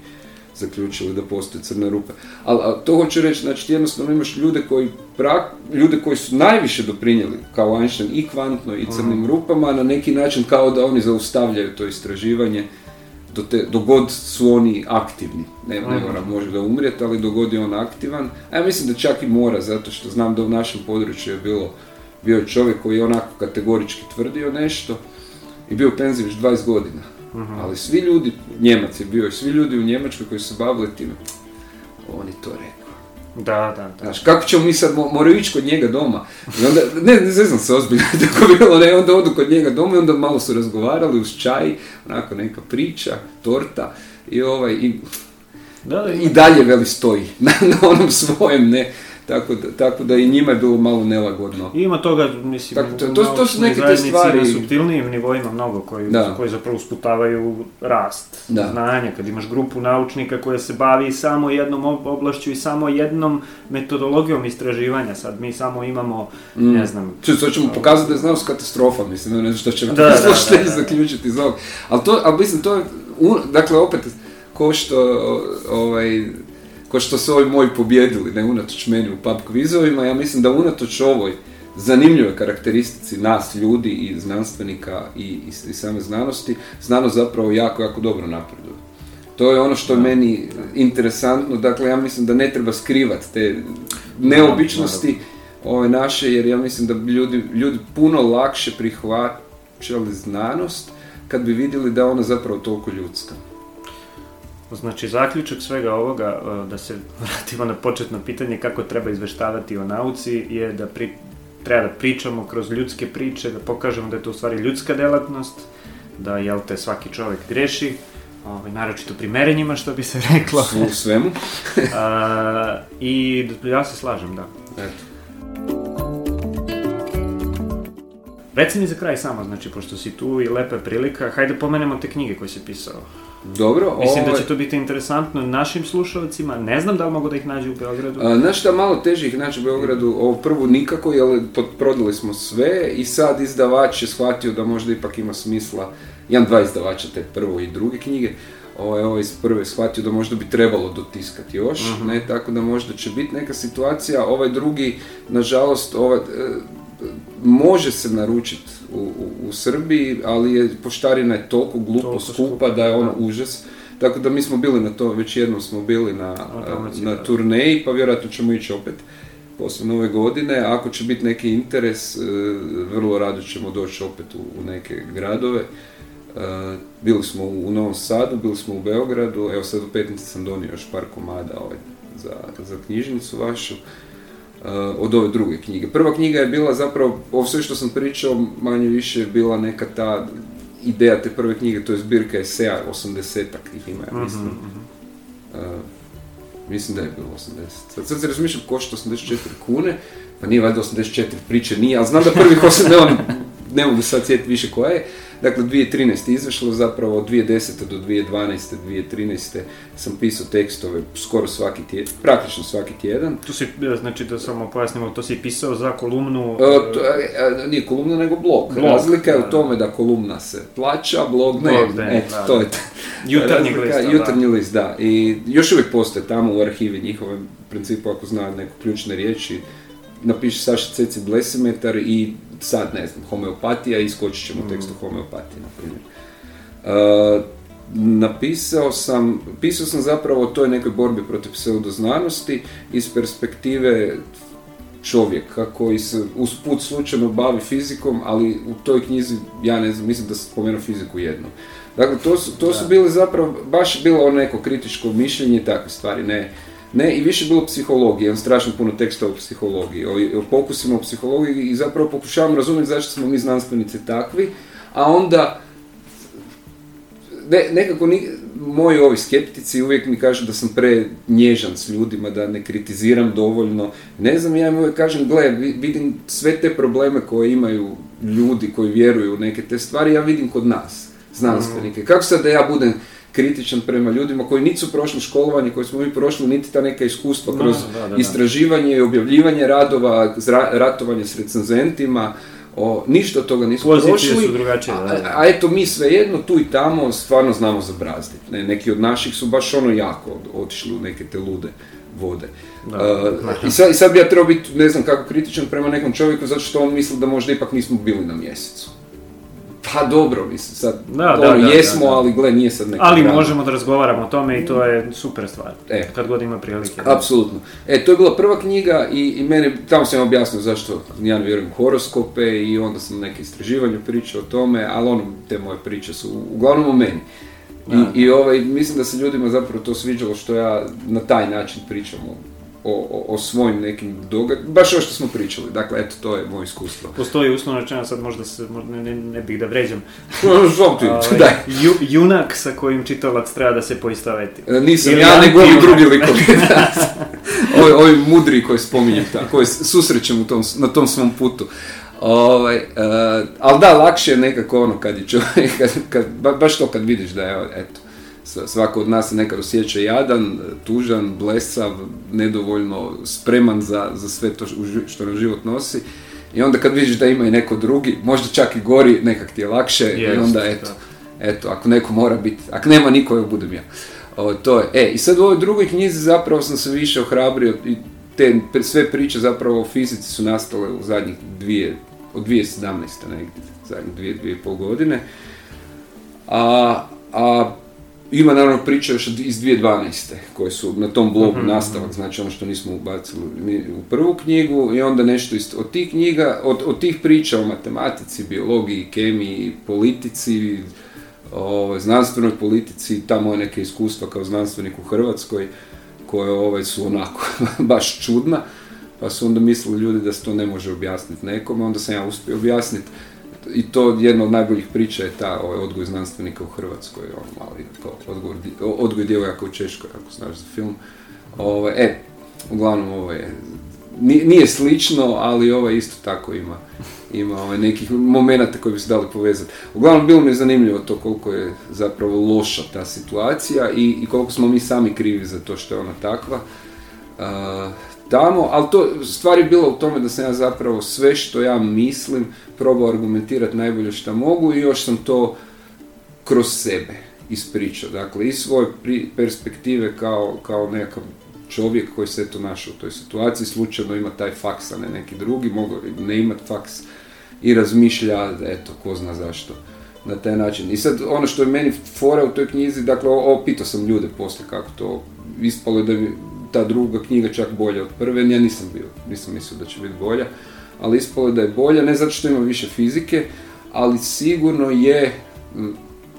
zaključili da postoje crne rupe. Ali to hoću reći, znači jednostavno imaš ljude koji, pra, ljude koji su najviše doprinijeli kao Einstein i kvantno i crnim mhm. rupama na neki način kao da oni zaustavljaju to istraživanje do, te, do god su oni aktivni. Ne, ne mora, mhm. može umrijeti, ali dogod je on aktivan. A ja mislim da čak i mora, zato što znam da u našem području je bilo bio čovjek koji je onako kategorički tvrdio nešto, i bio u penziji već 20 godina. Mhm. Ali svi ljudi, Njemac je bio svi ljudi u Njemačkoj koji su bavili tim, oni to rekli. Da, da, da. Znaš, kako ćemo mi sad, moraju ići kod njega doma. I onda, ne, ne znam se ozbiljno tako bilo, ne, onda odu kod njega doma i onda malo su razgovarali uz čaj, onako neka priča, torta i ovaj, i i dalje veli stoji na, na onom svojem, ne, tako da, tako da i njima je bilo malo nelagodno. ima toga, mislim, tako, to, to, to, su neke stvari. na subtilnijim nivoima mnogo koji, da. koji zapravo usputavaju rast znanja. Kad imaš grupu naučnika koja se bavi samo jednom oblašću i samo jednom metodologijom istraživanja. Sad mi samo imamo, mm. ne znam... Če, to ćemo pokazati da je znanost katastrofa, mislim, ne znam što ćemo da, da, zaključiti iz ovog. Ali to, ali mislim, to je, dakle, opet, ko što, ovaj, ko što su ovi moji pobjedili, ne unatoč meni u pub kvizovima, ja mislim da unatoč ovoj zanimljivoj karakteristici nas ljudi i znanstvenika i, i, same znanosti, znanost zapravo jako, jako dobro napreduje. To je ono što je meni interesantno, dakle ja mislim da ne treba skrivati te neobičnosti ove naše, jer ja mislim da bi ljudi, ljudi puno lakše prihvaćali znanost kad bi vidjeli da je ona zapravo toliko ljudska. Znači, zaključak svega ovoga, e, da se vratimo na početno pitanje kako treba izveštavati o nauci, je da treba da pričamo kroz ljudske priče, da pokažemo da je to u stvari ljudska delatnost, da, jel te, svaki čovek greši, ovaj, naročito pri što bi se reklo. U svemu. I ja se slažem, da. Eto. Reci mi za kraj samo, znači, pošto si tu i lepa prilika, hajde pomenemo te knjige koje si pisao. Dobro, Mislim da ovaj- će to biti interesantno našim slušalcima, ne znam da li mogu da ih nađu u Beogradu. A, znaš šta, malo teže ih naći u Beogradu, ovo prvu nikako, jer prodali smo sve i sad izdavač je shvatio da možda ipak ima smisla, jedan, dva izdavača, te prvo i druge knjige, ovaj, ovaj iz prve shvatio da možda bi trebalo dotiskati još, uh ne, tako da možda će biti neka situacija, ovaj drugi, nažalost, ovaj, e, može se naručiti u, u, Srbiji, ali je poštarina je toliko glupo skupa, da je ono užas. Tako da mi smo bili na to, već jednom smo bili na, na turneji, pa vjerojatno ćemo ići opet poslije nove godine. Ako će biti neki interes, e, vrlo rado ćemo doći opet u, neke gradove. E, bili smo u Novom Sadu, bili smo u Beogradu, evo sad u petnici sam donio još par komada ovaj za, za knjižnicu vašu. Eh, od ove druge knjige. Prva knjiga je bila zapravo, o sve što sam pričao manje više je bila neka ta ideja te prve knjige, to je zbirka eseja, 80-ak ih ima, ja mislim. Uh, mislim da je bilo 80. Sad, sad se razmišljam, košta 84 kune, pa nije valjda 84 priče, nije, ali znam da prvih 8, ne, ne mogu sad sjetiti više koja je, dakle 2013. izašlo, zapravo od 2010. do 2012. 2013. sam pisao tekstove skoro svaki tjedan, praktično svaki tjedan. Tu si, e, znači da samo pojasnimo, to si pisao za kolumnu... E, e to, e, nije kolumna, nego blog. Razlika je u tome da kolumna se plaća, blog ne, blog, ne to je ta. Jutarnji list, da. list, da. I još uvijek postoje tamo u arhivi njihove, u principu ako zna neku ključne riječi, napiše Saša Ceci Blesimetar i sad ne znam, homeopatija, iskočit ćemo mm. tekstu homeopatije, na primjer. E, napisao sam, pisao sam zapravo o toj nekoj borbi protiv pseudoznanosti iz perspektive čovjeka koji se usput slučajno bavi fizikom, ali u toj knjizi, ja ne znam, mislim da sam spomenuo fiziku jedno. Dakle, to su, to su bile zapravo, baš bilo ono neko kritičko mišljenje i takve stvari, ne, ne, i više bilo psihologije, imam strašno puno teksta o psihologiji, o, pokusima o psihologiji i zapravo pokušavam razumjeti zašto smo mi znanstvenici takvi, a onda nekako ni, moji ovi skeptici uvijek mi kažu da sam pre nježan s ljudima, da ne kritiziram dovoljno. Ne znam, ja im uvijek kažem, gle, vidim sve te probleme koje imaju ljudi koji vjeruju u neke te stvari, ja vidim kod nas, znanstvenike. Mhm. Kako sad da ja budem kritičan prema ljudima koji nisu prošli školovanje koji smo mi prošli, niti ta neka iskustva kroz istraživanje i objavljivanje radova, ratovanje s recenzentima, o, ništa od toga nismo prošli, a, a, a eto mi svejedno tu i tamo stvarno znamo zabrazditi. neki od naših su baš ono jako otišli u neke te lude vode. E, i, sad, sad bi ja trebao biti, ne znam kako, kritičan prema nekom čovjeku zato što on misli da možda ipak nismo bili na mjesecu. Pa dobro, mislim, sad, da, da, ono, jesmo, ali gle, nije sad neka Ali možemo da razgovaramo o tome i to je super stvar, e. kad god ima prilike. Apsolutno. E, to je bila prva knjiga i, i mene, tamo sam objasnio zašto ja ne vjerujem horoskope i onda sam neke istraživanje pričao o tome, ali ono, te moje priče su uglavnom o meni. I, i ovaj, mislim da se ljudima zapravo to sviđalo što ja na taj način pričam o o, o svojim nekim događajima, baš ovo što smo pričali, dakle, eto, to je moje iskustvo. Postoji uslovno rečeno, sad možda se, ne, ne, ne bih da vređam, ono, ovaj, da. Ju, junak sa kojim čitalac treba da se poistoveti. E, nisam ja, nego ovi drugi likovi, ovi, ovi mudri koji spominjem, koje susrećem tom, na tom svom putu. Ovaj, uh, e, ali da, lakše je nekako ono kad je čovjek, baš to kad vidiš da je, eto, svako od nas se nekad osjeća jadan, tužan, blesav, nedovoljno spreman za, za sve to što nam život nosi. I onda kad vidiš da ima i neko drugi, možda čak i gori, nekak ti je lakše i onda eto, eto, ako neko mora biti, ako nema niko, evo budem ja. to je. E, i sad u ovoj drugoj knjizi zapravo sam se više ohrabrio i te sve priče zapravo o fizici su nastale u zadnjih dvije, od 2017. negdje, zadnjih dvije, dvije i pol godine. A, a ima naravno priče još iz 2012. koje su na tom blogu mhm, nastavak, mhm. znači ono što nismo ubacili u prvu knjigu i onda nešto iz, od tih knjiga, od, od tih priča o matematici, biologiji, kemiji, politici, o ovaj, znanstvenoj politici, tamo je neke iskustva kao znanstvenik u Hrvatskoj koje ovaj, su onako baš čudna, pa su onda mislili ljudi da se to ne može objasniti nekom, onda sam ja uspio objasniti i to jedna od najboljih priča je ta ovaj, odgoj znanstvenika u Hrvatskoj, on odgoj, odgoj djevojaka u Češkoj, ako znaš za film. Ovo, ovaj, e, uglavnom ovo ovaj, je, nije slično, ali ovo ovaj isto tako ima, ima nekih momenata koji bi se dali povezati. Uglavnom, bilo mi je zanimljivo to koliko je zapravo loša ta situacija i, i koliko smo mi sami krivi za to što je ona takva tamo, ali to stvari je bila u tome da sam ja zapravo sve što ja mislim probao argumentirati najbolje što mogu i još sam to kroz sebe ispričao. Dakle, iz svoje perspektive kao, kao nekakav čovjek koji se to našao u toj situaciji, slučajno ima taj faks, a ne neki drugi, mogu ne imati faks i razmišlja, eto, ko zna zašto na taj način. I sad ono što je meni fora u toj knjizi, dakle, ovo pitao sam ljude poslije kako to ispalo je da mi ta druga knjiga čak bolja od prve, ja nisam bio, nisam mislio da će biti bolja, ali ispalo je da je bolja, ne zato što ima više fizike, ali sigurno je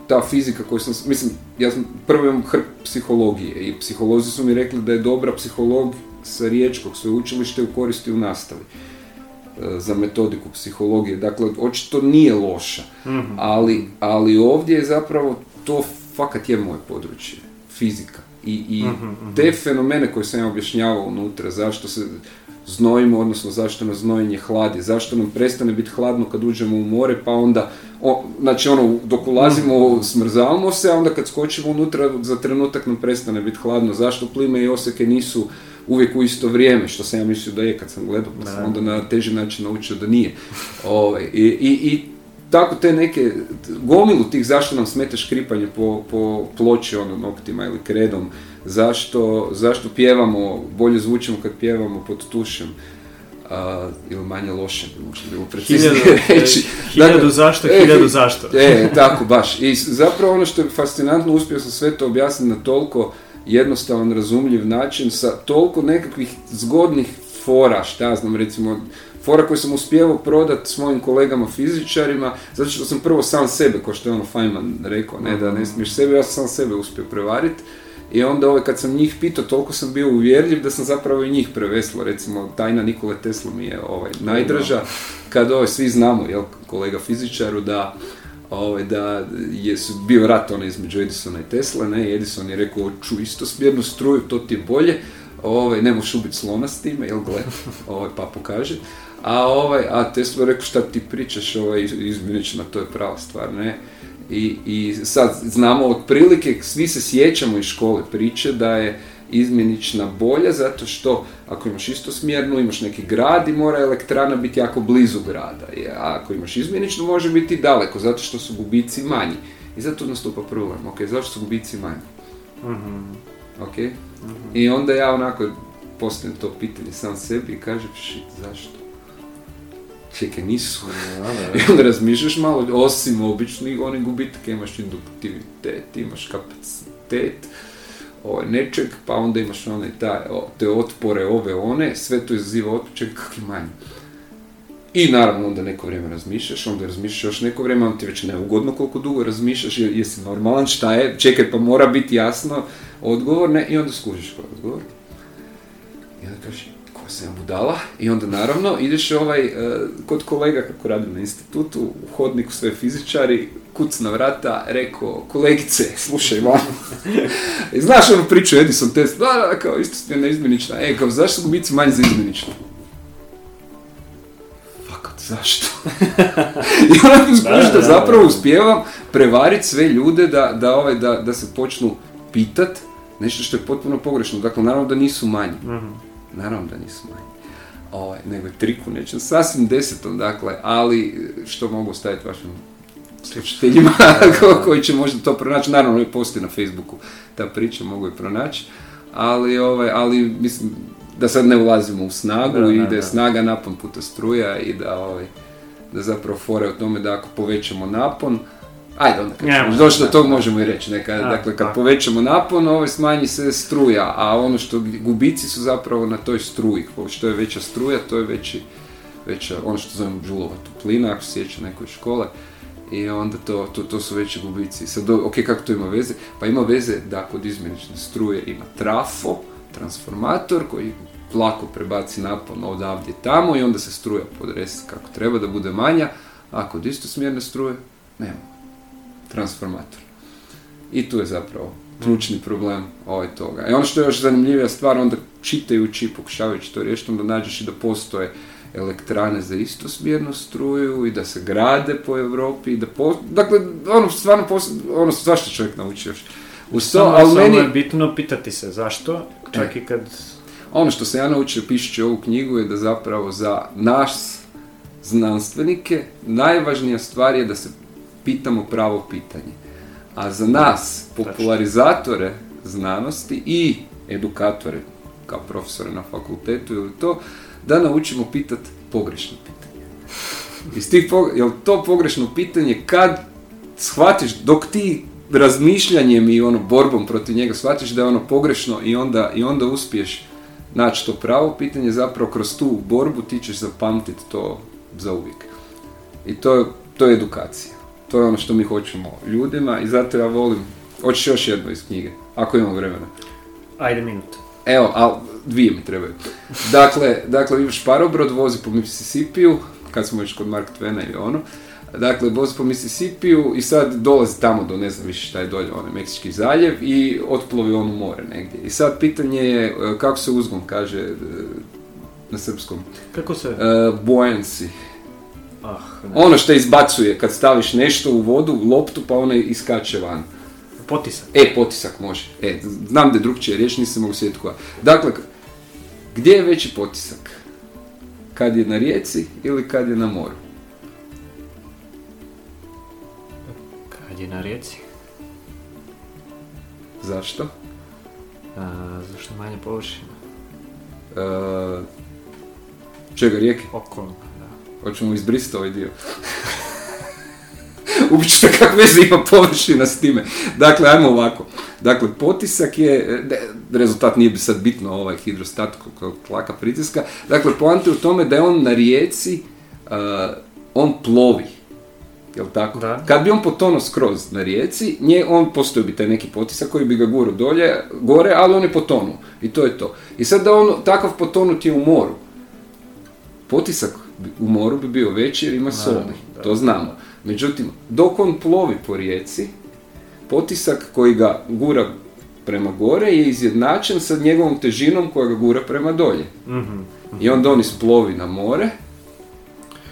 ta fizika koju sam, mislim, ja sam prvo imam psihologije i psiholozi su mi rekli da je dobra psiholog sa Riječkog sveučilišta u koristi u nastavi e, za metodiku psihologije. Dakle, očito nije loša, mhm. ali, ali ovdje je zapravo to fakat je moje područje, fizika i, i mhm, mhm. te fenomene koje sam ja objašnjavao unutra, zašto se znojimo, odnosno zašto nas znojenje hladi, zašto nam prestane biti hladno kad uđemo u more, pa onda, o, znači ono, dok ulazimo, mhm, smrzavamo se, a onda kad skočimo unutra, za trenutak nam prestane biti hladno, zašto plime i oseke nisu uvijek u isto vrijeme, što sam ja mislio da je kad sam gledao, pa sam onda na teži način naučio da nije. Ovaj, i, i tako te neke, gomilu tih zašto nam smeta škripanje po, po ploči ono noktima ili kredom, zašto, zašto pjevamo, bolje zvučimo kad pjevamo pod tušem, ili manje loše, bi možda bilo preciznije hiljadu, reći. E, hiljadu dakle, zašto, e, hiljadu e, zašto. E, tako, baš. I zapravo ono što je fascinantno, uspio sam sve to objasniti na toliko jednostavan, razumljiv način, sa toliko nekakvih zgodnih fora, šta ja znam, recimo, fora koju sam uspjevao prodat s mojim kolegama fizičarima, zato što sam prvo sam sebe, kao što je ono Feynman rekao, ne da ne mhm. smiješ sebe, ja sam sam sebe uspio prevariti. I onda ovaj, kad sam njih pitao, toliko sam bio uvjerljiv da sam zapravo i njih preveslo. Recimo, tajna Nikole Tesla mi je ovaj, najdraža. Kad ove ovaj, svi znamo, jel, kolega fizičaru, da ovaj, da je bio rat onaj između Edisona i Tesla, ne, Edison je rekao, ču isto smjernu struju, to ti je bolje, ovaj, ne možeš ubiti slona s time, jel, gle, ovaj, pa pokaže. A, ovaj, a smo rekao šta ti pričaš, ovaj, izmjenično, to je prava stvar, ne? I, I sad znamo otprilike, svi se sjećamo iz škole priče da je izmjenična bolja zato što ako imaš istosmjernu, imaš neki grad i mora elektrana biti jako blizu grada. A ako imaš izmjeničnu, može biti daleko zato što su gubici manji. I zato nastupa problem, ok, zašto su gubici manji? Mm-hmm. Ok? Mhm. I onda ja onako postavim to pitanje sam sebi i kažem, zašto? čekaj, nisu. I onda razmišljaš malo, osim običnih onih gubitaka, imaš induktivitet, imaš kapacitet, ovaj, nečeg, pa onda imaš one taj, te otpore, ove, one, sve to izaziva otpočeg, kakvi manji. I naravno onda neko vrijeme razmišljaš, onda razmišljaš još neko vrijeme, onda ti već neugodno koliko dugo razmišljaš, jesi normalan, šta je, čekaj pa mora biti jasno odgovor, ne, i onda skužiš koji odgovor. I onda kažeš, sam budala, i onda naravno ideš ovaj, e, kod kolega kako radim na institutu, u hodniku sve fizičari, kuc na vrata, rekao, kolegice, slušaj vam. Znaš ono priču Edison test, da, da, kao ne izmjenična, e, kao zašto su biti manji za izmenično? Fakat, zašto? I onda da zapravo uspijevam prevariti sve ljude da, da, ovaj, da, da se počnu pitat nešto što je potpuno pogrešno. Dakle, naravno da nisu manji. Mhm. Naravno da nisu ovaj, nego triku nečem, sasvim desetom, dakle, ali e, što mogu staviti vašim slučiteljima koji će možda to pronaći. Naravno, posti na Facebooku ta priča, mogu je pronaći. Ali, ovaj, ali mislim, da sad ne ulazimo u snagu da, i da je snaga napon puta struja i da, ovaj, da zapravo fore o tome da ako povećamo napon, Ajde, onda kad ćemo do tog možemo i reći. Neka, dakle, kad povećamo napon, ovaj smanji se struja, a ono što gubici su zapravo na toj struji. Što je veća struja, to je veći, veća, ono što zovemo džulova toplina, ako se sjeća nekoj škole. I onda to, to, to su veći gubici. Sad, ok, kako to ima veze? Pa ima veze da kod izmjenične struje ima trafo, transformator koji lako prebaci napon odavdje tamo i onda se struja podresi kako treba da bude manja, a kod istosmjerne struje nema transformator. I tu je zapravo ključni problem ovaj toga. I ono što je još zanimljivija stvar, onda čitajući i pokušavajući to riješiti, onda nađeš i da postoje elektrane za istosmjernu struju i da se grade po Europi i da Dakle, ono, stvarno, ono, svašta čovjek nauči još. U samo, ali samo meni... je bitno pitati se zašto, čak i kad... Ono što sam ja naučio pišući ovu knjigu je da zapravo za nas, znanstvenike, najvažnija stvar je da se pitamo pravo pitanje. A za nas, popularizatore znanosti i edukatore, kao profesore na fakultetu ili to, da naučimo pitat pogrešno pitanje. Iz Jel to pogrešno pitanje kad shvatiš, dok ti razmišljanjem i ono borbom protiv njega shvatiš da je ono pogrešno i onda, i onda uspiješ naći to pravo pitanje, zapravo kroz tu borbu ti ćeš zapamtiti to za uvijek. I to, to je edukacija. To je ono što mi hoćemo ljudima i zato ja volim. Hoćeš još jedno iz knjige, ako imamo vremena. Ajde minut. Evo, ali dvije mi trebaju. Dakle, dakle parobrod, parobrod, vozi po Mississippiju, kad smo još kod Mark Twena ili ono, dakle, vozi po Mississippiju i sad dolazi tamo do, ne znam više šta je dolje, onaj Meksički zaljev i otplovi on u more negdje. I sad pitanje je, e, kako se uzgom kaže e, na srpskom? Kako se? Uh, Ah, ono što izbacuje kad staviš nešto u vodu, loptu, pa ona iskače van. Potisak. E, potisak može. E, znam da je drugčije riječ, nisam mogu sjetiti koja. Dakle, gdje je veći potisak? Kad je na rijeci ili kad je na moru? Kad je na rijeci. Zašto? zašto manje površina? E, čega rijeke? Okolno. Hoćemo izbrisati ovaj dio. Uopće kakve veze ima površina s time. Dakle, ajmo ovako. Dakle, potisak je, e, rezultat nije sad bitno ovaj hidrostat kao tlaka pritiska, dakle, poanta je u tome da je on na rijeci, e, on plovi, jel tako? Kad bi on potonuo skroz na rijeci, nje, on postoji bi taj neki potisak koji bi ga guro dolje, gore, ali on je potonu. i to je to. I sad da on takav potonut je u moru, potisak u moru bi bio veći jer ima soli, to znamo. Međutim, dok on plovi po rijeci, potisak koji ga gura prema gore je izjednačen sa njegovom težinom koja ga gura prema dolje. Mhm, mhm. I onda on isplovi na more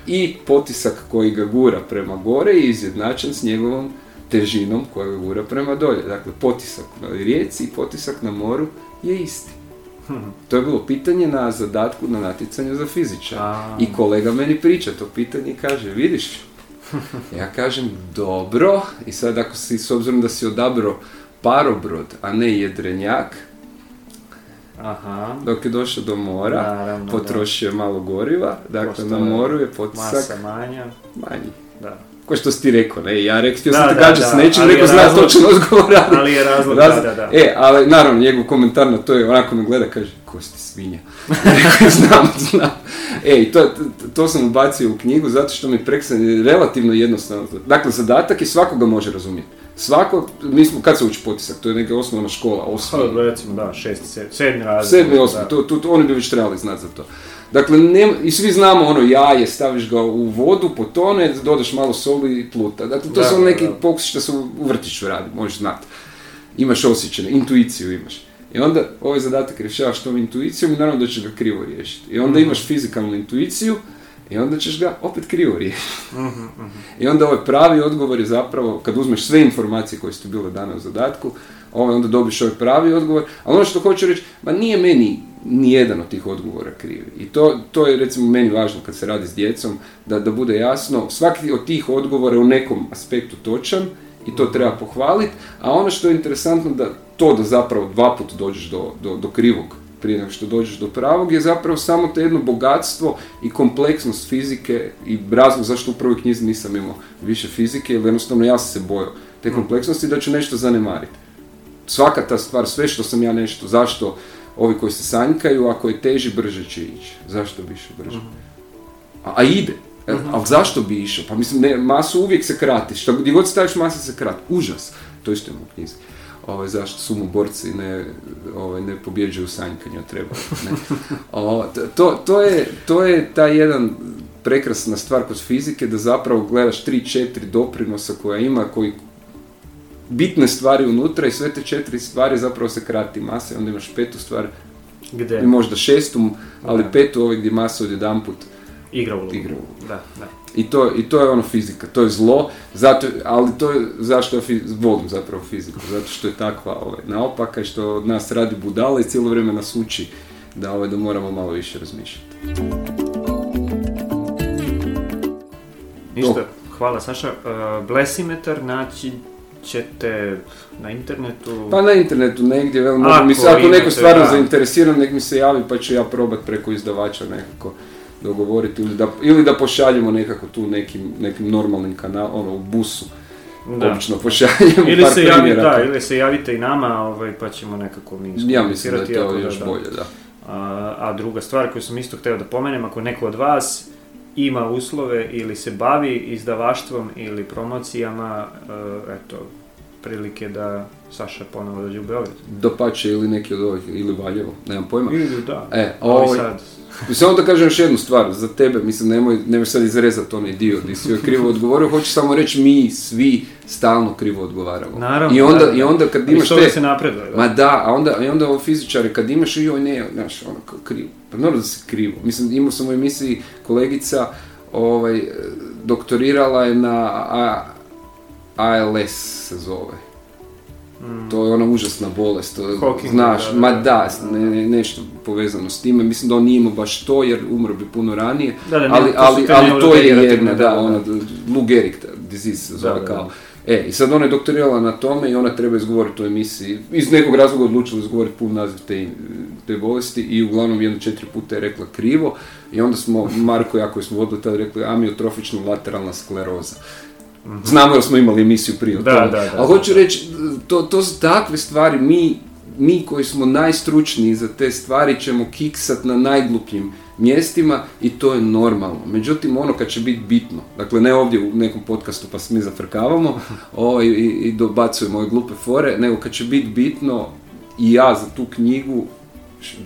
i potisak koji ga gura prema gore je izjednačen s njegovom težinom koja ga gura prema dolje. Dakle, potisak na rijeci i potisak na moru je isti. To je bilo pitanje na zadatku na natjecanju za fiziča. I kolega meni priča to pitanje i kaže, vidiš, ja kažem, dobro, i sad ako si, s obzirom da si odabro parobrod, a ne jedrenjak, Aha. Dok je došao do mora, potrošio je malo goriva, dakle na moru je potisak manja. manji. Da ko što si ti rekao, ne, ja rekao, ti sam te gađa s nečim, neko zna točno odgovor, ali, je razlog, da, da, E, ali naravno, njegov komentar na to je, onako me gleda, kaže, ko si ti svinja? znam, znam. E, to, to sam ubacio u knjigu zato što mi je relativno jednostavno. Dakle, zadatak je svakoga može razumjeti. Svako, mi smo, kad se uči potisak, to je neka osnovna škola, osnovna. recimo, da, sedmi osmi, oni bi već trebali znati za to. Dakle, ne, i svi znamo ono jaje, staviš ga u vodu, potone, dodaš malo soli i pluta. Dakle, to da, su neki pokusi što se u vrtiću radi, možeš znati. Imaš osjećaj, intuiciju imaš. I onda ovaj zadatak rješavaš tom intuicijom i naravno da ćeš ga krivo riješiti. I onda mhm. imaš fizikalnu intuiciju i onda ćeš ga opet krivo riješiti. Mhm, mhm. I onda ovaj pravi odgovor je zapravo, kad uzmeš sve informacije koje su bile dane u zadatku, ovaj, onda dobiš ovaj pravi odgovor. Ali ono što hoću reći, ma nije meni jedan od tih odgovora krivi. I to, to je recimo meni važno kad se radi s djecom, da, da bude jasno, svaki od tih odgovora je u nekom aspektu točan i to treba pohvaliti, a ono što je interesantno da to da zapravo dva put dođeš do, do, do krivog prije nego što dođeš do pravog je zapravo samo to jedno bogatstvo i kompleksnost fizike i razlog zašto u prvoj knjizi nisam imao više fizike, jer jednostavno ja sam se bojao te mm. kompleksnosti da ću nešto zanemariti. Svaka ta stvar, sve što sam ja nešto, zašto ovi koji se sanjkaju, ako je teži, brže će ići. Zašto bi išao brže? Mhm. A, a ide. uh zašto bi išao? Pa mislim, ne, masu uvijek se krati. Što, gdje god staviš masa se krati. Užas. To isto imamo u knjizi. Ove, ovaj, zašto borci ne, ove, ovaj, ne pobjeđuju sanjkanju, treba. Ne. to, to, je, to je ta jedan prekrasna stvar kod fizike, da zapravo gledaš tri četiri doprinosa koja ima, koji bitne stvari unutra i sve te četiri stvari zapravo se krati masa i onda imaš petu stvar, gdje? možda šestu, ali petu ovaj gdje masa odjedanput igra ulogu. Da, da. I to, I to je ono fizika, to je zlo, zato, ali to je zašto ja volim zapravo fiziku, zato što je takva ovaj, naopaka i što od nas radi budala i cijelo vrijeme nas uči da, ovaj, da moramo malo više razmišljati. Ništa, hvala Saša. E, blesimetar, ćete na internetu? Pa na internetu negdje, vel, ako, mi stvarno da. nek mi se javi pa ću ja probat preko izdavača nekako dogovoriti ili da, ili da pošaljemo nekako tu nekim, nekim normalnim kanalom, ono, u busu. Da. Obično pošaljemo ili par se da, ili se javite i nama, ovaj, pa ćemo nekako mi Ja mislim da je to još bolje, da. A, a druga stvar koju sam isto htio da pomenem, ako neko od vas ima uslove ili se bavi izdavaštvom ili promocijama, e, eto, prilike da Saša ponovo dođe u Dopače ili neki od ovih, ili Valjevo, nemam pojma. Ili da, e, ali ovaj- sad. Samo da kažem još jednu stvar, za tebe, mislim, nemoj, nemoj sad izrezati onaj dio gdje si joj krivo odgovorio, hoću samo reći mi svi stalno krivo odgovaramo. Naravno, I onda, i onda kad imaš te... se napreduje. Ma da, a onda, i onda ovo fizičare, kad imaš i joj ne, znaš, ono, krivo. Pa naravno da se krivo. Mislim, imao sam u emisiji kolegica, ovaj, doktorirala je na ALS se zove. Hmm. To je ona užasna bolest, znaš, ma da, nešto povezano s time, mislim da on nije imao baš to jer umro bi puno ranije, ali, to je jedna, da, ona, Lou Gehrig disease se zove kao. E, i sad ona je doktorirala na tome i ona treba izgovoriti u emisiji, iz nekog razloga odlučila izgovoriti pun naziv te, bolesti i uglavnom jedno četiri puta je rekla krivo i onda smo, Marko i ja koji smo vodili tada rekli amiotrofična lateralna skleroza. Znamo da smo imali emisiju prije o da, Ali hoću reći, to, to su takve stvari, mi, mi koji smo najstručniji za te stvari ćemo kiksat na najglupljim mjestima i to je normalno. Međutim, ono kad će biti bitno, dakle ne ovdje u nekom podcastu pa se mi zafrkavamo i, i dobacujemo ove glupe fore, nego kad će biti bitno i ja za tu knjigu,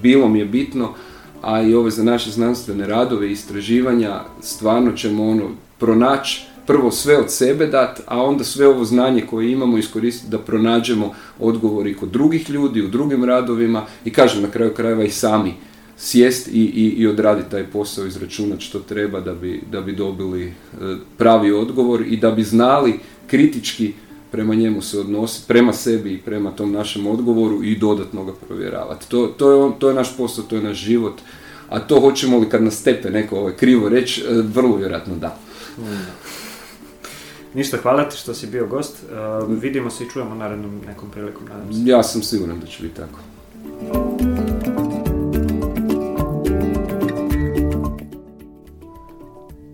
bilo mi je bitno, a i ove za naše znanstvene radove i istraživanja, stvarno ćemo ono pronaći prvo sve od sebe dat, a onda sve ovo znanje koje imamo iskoristiti da pronađemo odgovori kod drugih ljudi, u drugim radovima i kažem na kraju krajeva i sami sjest i, i, i odraditi taj posao, izračunati što treba da bi, da bi dobili e, pravi odgovor i da bi znali kritički prema njemu se odnositi, prema sebi i prema tom našem odgovoru i dodatno ga provjeravati. To, to, je, to je naš posao, to je naš život, a to hoćemo li kad nas tepe neko ovaj, krivo reći, e, vrlo vjerojatno da. Mm. Ništa, hvala ti što si bio gost. vidimo se i čujemo narednom nekom prilikom, nadam se. Ja sam siguran da će biti tako.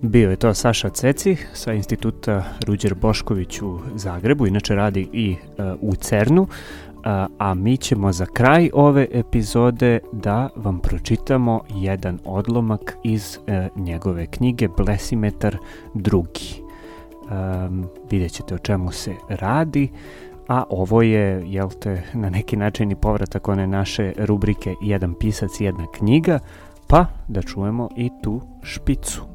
Bio je to Saša Cecih sa instituta Ruđer Bošković u Zagrebu, inače radi i e, u Cernu, e, a, mi ćemo za kraj ove epizode da vam pročitamo jedan odlomak iz e, njegove knjige Blesimetar drugi um, vidjet ćete o čemu se radi a ovo je, jel te, na neki način i povratak one naše rubrike Jedan pisac, jedna knjiga, pa da čujemo i tu špicu.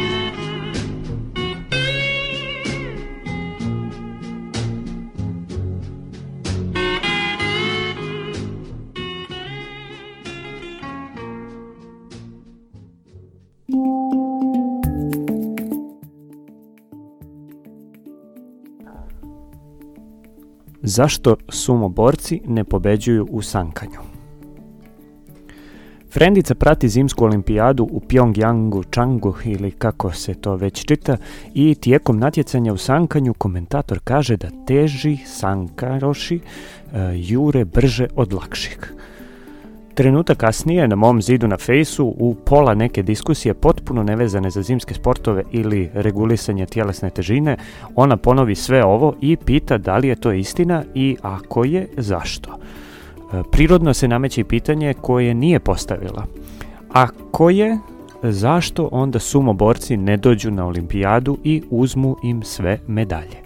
Zašto borci ne pobeđuju u sankanju? Frendica prati zimsku olimpijadu u Pjongjangu, Changu ili kako se to već čita i tijekom natjecanja u sankanju komentator kaže da teži sankaroši e, jure brže od lakših. Trenutak kasnije na mom zidu na fejsu u pola neke diskusije potpuno nevezane za zimske sportove ili regulisanje tjelesne težine, ona ponovi sve ovo i pita da li je to istina i ako je, zašto. E, prirodno se nameće pitanje koje nije postavila. Ako je, zašto onda sumoborci ne dođu na olimpijadu i uzmu im sve medalje?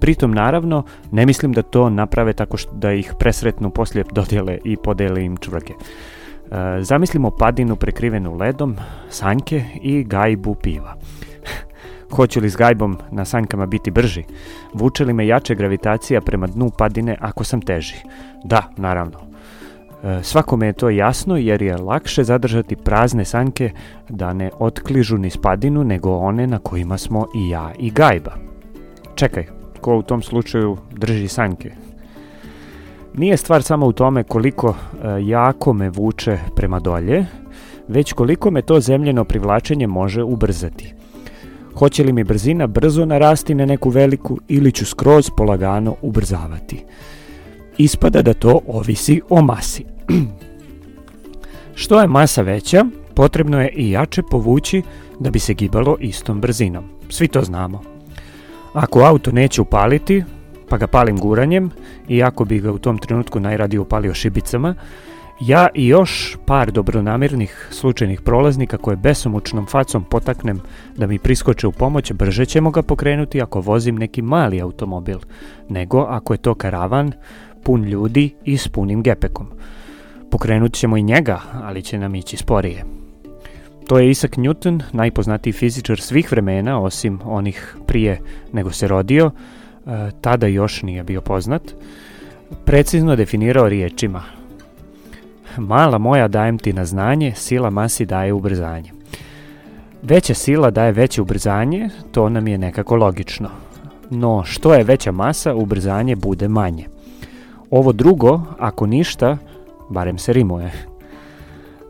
Pritom naravno ne mislim da to naprave tako što da ih presretnu poslije dodjele i podele im čvrge. E, zamislimo padinu prekrivenu ledom, sanjke i gajbu piva. Hoću li s gajbom na sanjkama biti brži? Vuče li me jače gravitacija prema dnu padine ako sam teži? Da, naravno. E, svakome je to jasno jer je lakše zadržati prazne sanjke da ne otkližu ni spadinu nego one na kojima smo i ja i gajba. Čekaj, ko u tom slučaju drži sanjke. Nije stvar samo u tome koliko e, jako me vuče prema dolje, već koliko me to zemljeno privlačenje može ubrzati. Hoće li mi brzina brzo narasti na neku veliku ili ću skroz polagano ubrzavati? Ispada da to ovisi o masi. Što je masa veća, potrebno je i jače povući da bi se gibalo istom brzinom. Svi to znamo. Ako auto neće upaliti, pa ga palim guranjem, i ako bi ga u tom trenutku najradije upalio šibicama, ja i još par dobronamirnih slučajnih prolaznika koje besomučnom facom potaknem da mi priskoče u pomoć, brže ćemo ga pokrenuti ako vozim neki mali automobil, nego ako je to karavan, pun ljudi i s punim gepekom. Pokrenut ćemo i njega, ali će nam ići sporije. To je Isaac Newton, najpoznatiji fizičar svih vremena, osim onih prije nego se rodio, e, tada još nije bio poznat, precizno definirao riječima. Mala moja dajem ti na znanje, sila masi daje ubrzanje. Veća sila daje veće ubrzanje, to nam je nekako logično. No što je veća masa, ubrzanje bude manje. Ovo drugo, ako ništa, barem se rimuje.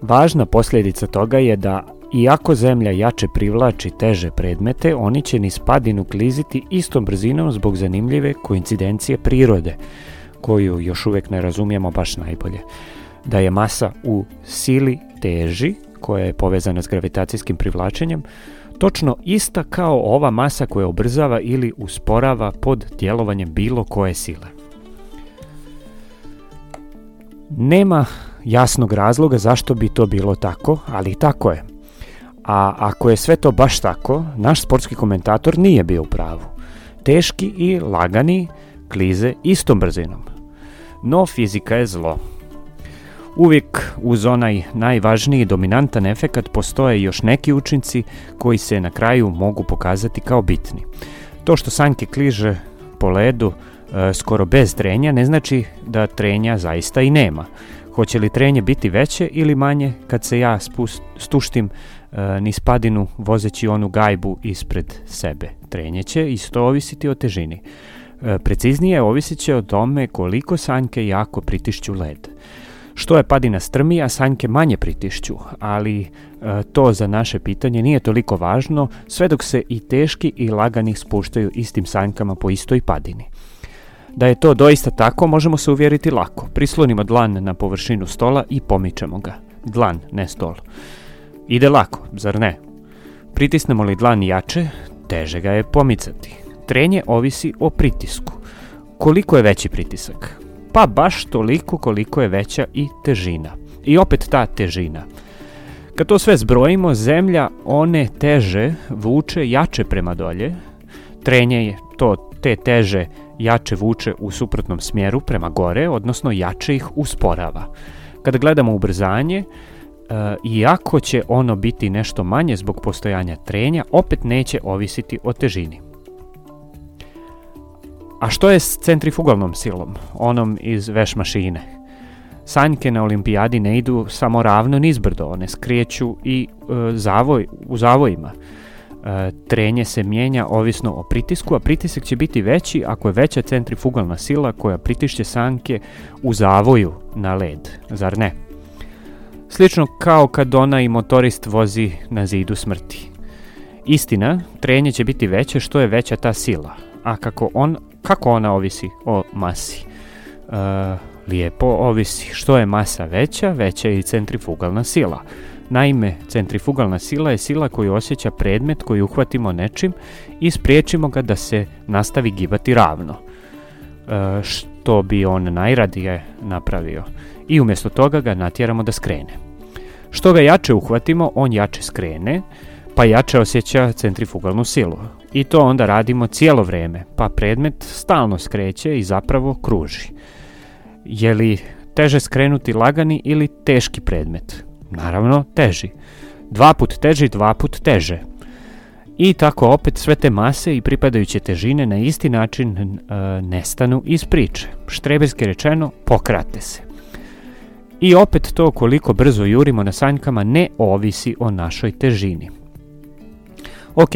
Važna posljedica toga je da iako zemlja jače privlači teže predmete, oni će ni spadinu kliziti istom brzinom zbog zanimljive koincidencije prirode, koju još uvijek ne razumijemo baš najbolje. Da je masa u sili teži, koja je povezana s gravitacijskim privlačenjem, točno ista kao ova masa koja ubrzava ili usporava pod djelovanjem bilo koje sile. Nema jasnog razloga zašto bi to bilo tako, ali tako je. A ako je sve to baš tako, naš sportski komentator nije bio u pravu. Teški i lagani klize istom brzinom. No fizika je zlo. Uvijek uz onaj najvažniji dominantan efekat postoje još neki učinci koji se na kraju mogu pokazati kao bitni. To što Sanke kliže po ledu e, skoro bez trenja ne znači da trenja zaista i nema. Hoće li trenje biti veće ili manje kad se ja spust, stuštim e, niz padinu vozeći onu gajbu ispred sebe? Trenje će isto ovisiti o težini. E, preciznije ovisit će o tome koliko sanjke jako pritišću led. Što je padina strmija, a sanjke manje pritišću, ali e, to za naše pitanje nije toliko važno sve dok se i teški i lagani spuštaju istim sanjkama po istoj padini. Da je to doista tako možemo se uvjeriti lako. Prislonimo dlan na površinu stola i pomičemo ga. Dlan, ne stol. Ide lako, zar ne? Pritisnemo li dlan jače, teže ga je pomicati. Trenje ovisi o pritisku. Koliko je veći pritisak? Pa baš toliko koliko je veća i težina. I opet ta težina. Kad to sve zbrojimo, zemlja one teže vuče jače prema dolje. Trenje je to te teže jače vuče u suprotnom smjeru prema gore, odnosno jače ih usporava. Kada gledamo ubrzanje, e, iako će ono biti nešto manje zbog postojanja trenja, opet neće ovisiti o težini. A što je s centrifugalnom silom, onom iz veš mašine? Sanjke na olimpijadi ne idu samo ravno nizbrdo, one skreću i e, zavoj, u zavojima. E, trenje se mijenja ovisno o pritisku, a pritisak će biti veći ako je veća centrifugalna sila koja pritišće sanke u zavoju na led, zar ne? Slično kao kad ona i motorist vozi na zidu smrti. Istina, trenje će biti veće što je veća ta sila, a kako, on, kako ona ovisi o masi? E, lijepo ovisi, što je masa veća, veća je i centrifugalna sila. Naime, centrifugalna sila je sila koju osjeća predmet koji uhvatimo nečim i spriječimo ga da se nastavi gibati ravno, e, što bi on najradije napravio, i umjesto toga ga natjeramo da skrene. Što ga jače uhvatimo, on jače skrene, pa jače osjeća centrifugalnu silu. I to onda radimo cijelo vrijeme, pa predmet stalno skreće i zapravo kruži. Je li teže skrenuti lagani ili teški predmet? naravno teži. Dva put teži, dva put teže. I tako opet sve te mase i pripadajuće težine na isti način e, nestanu iz priče. Štreberski rečeno, pokrate se. I opet to koliko brzo jurimo na sanjkama ne ovisi o našoj težini. Ok,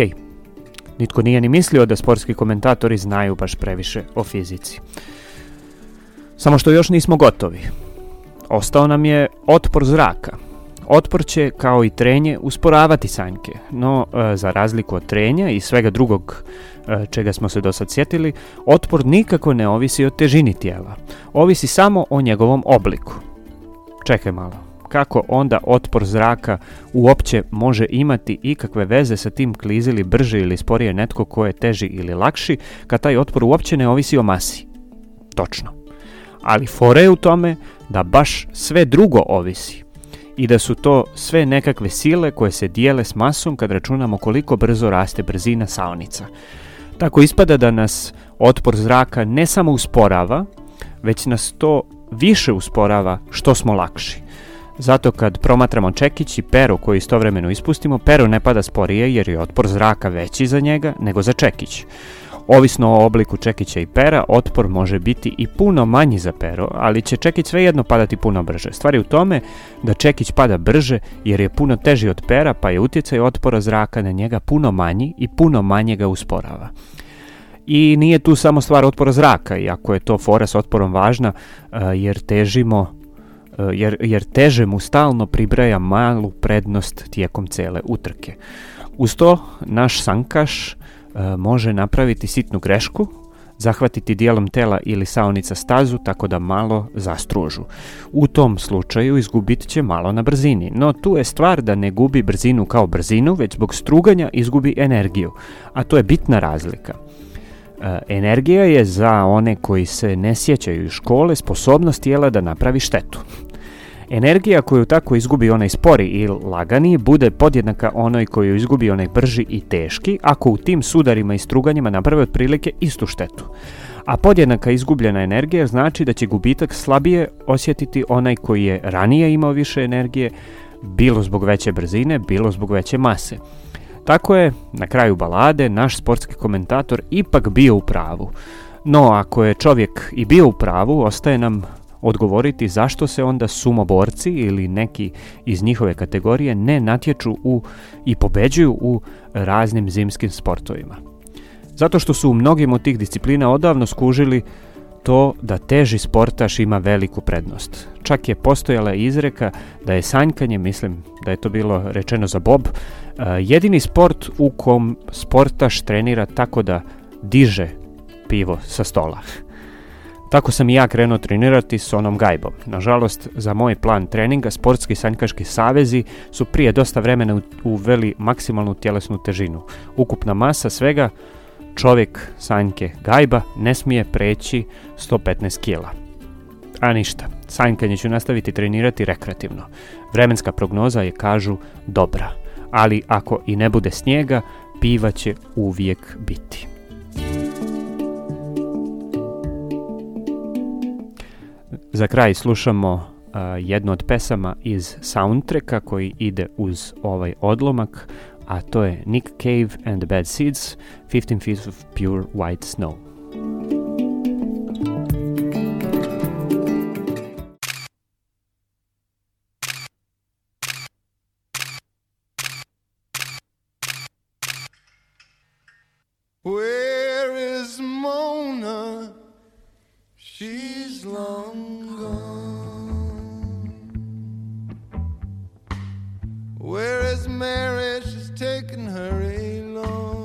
nitko nije ni mislio da sportski komentatori znaju baš previše o fizici. Samo što još nismo gotovi. Ostao nam je otpor zraka – Otpor će, kao i trenje, usporavati sanjke, no e, za razliku od trenja i svega drugog e, čega smo se do sad sjetili, otpor nikako ne ovisi o težini tijela, ovisi samo o njegovom obliku. Čekaj malo, kako onda otpor zraka uopće može imati ikakve veze sa tim klizili brže ili sporije netko ko je teži ili lakši, kad taj otpor uopće ne ovisi o masi? Točno. Ali fore je u tome da baš sve drugo ovisi i da su to sve nekakve sile koje se dijele s masom kad računamo koliko brzo raste brzina saonica. Tako ispada da nas otpor zraka ne samo usporava, već nas to više usporava što smo lakši. Zato kad promatramo čekić i Peru koju istovremeno ispustimo, Peru ne pada sporije jer je otpor zraka veći za njega nego za čekić. Ovisno o obliku čekića i pera, otpor može biti i puno manji za pero, ali će čekić svejedno padati puno brže. Stvari u tome da čekić pada brže jer je puno teži od pera, pa je utjecaj otpora zraka na njega puno manji i puno manje ga usporava. I nije tu samo stvar otpora zraka, iako je to fora s otporom važna, e, jer težimo e, jer, jer teže mu stalno pribraja malu prednost tijekom cele utrke. Uz to, naš sankaš E, može napraviti sitnu grešku, zahvatiti dijelom tela ili saonica stazu tako da malo zastružu. U tom slučaju izgubit će malo na brzini, no tu je stvar da ne gubi brzinu kao brzinu, već zbog struganja izgubi energiju, a to je bitna razlika. E, energija je za one koji se ne sjećaju iz škole sposobnost tijela da napravi štetu. Energija koju tako izgubi onaj spori i lagani bude podjednaka onoj koju izgubi onaj brži i teški ako u tim sudarima i struganjima naprave otprilike istu štetu. A podjednaka izgubljena energija znači da će gubitak slabije osjetiti onaj koji je ranije imao više energije, bilo zbog veće brzine, bilo zbog veće mase. Tako je, na kraju balade, naš sportski komentator ipak bio u pravu. No, ako je čovjek i bio u pravu, ostaje nam odgovoriti zašto se onda sumoborci ili neki iz njihove kategorije ne natječu u i pobeđuju u raznim zimskim sportovima. Zato što su u mnogim od tih disciplina odavno skužili to da teži sportaš ima veliku prednost. Čak je postojala izreka da je sanjkanje, mislim da je to bilo rečeno za Bob, e, jedini sport u kom sportaš trenira tako da diže pivo sa stola. Tako sam i ja krenuo trenirati s onom gajbom. Nažalost, za moj plan treninga sportski sanjkaški savezi su prije dosta vremena uveli maksimalnu tjelesnu težinu. Ukupna masa svega čovjek sanjke gajba ne smije preći 115 kila. A ništa, sanjkanje ću nastaviti trenirati rekreativno. Vremenska prognoza je, kažu, dobra. Ali ako i ne bude snijega, piva će uvijek biti. Za kraj slušamo uh, jednu od pesama iz soundtracka koji ide uz ovaj odlomak, a to je Nick Cave and the Bad Seeds, 15 Feet of Pure White Snow. Where is Mona? She's long Whereas marriage has taken her along.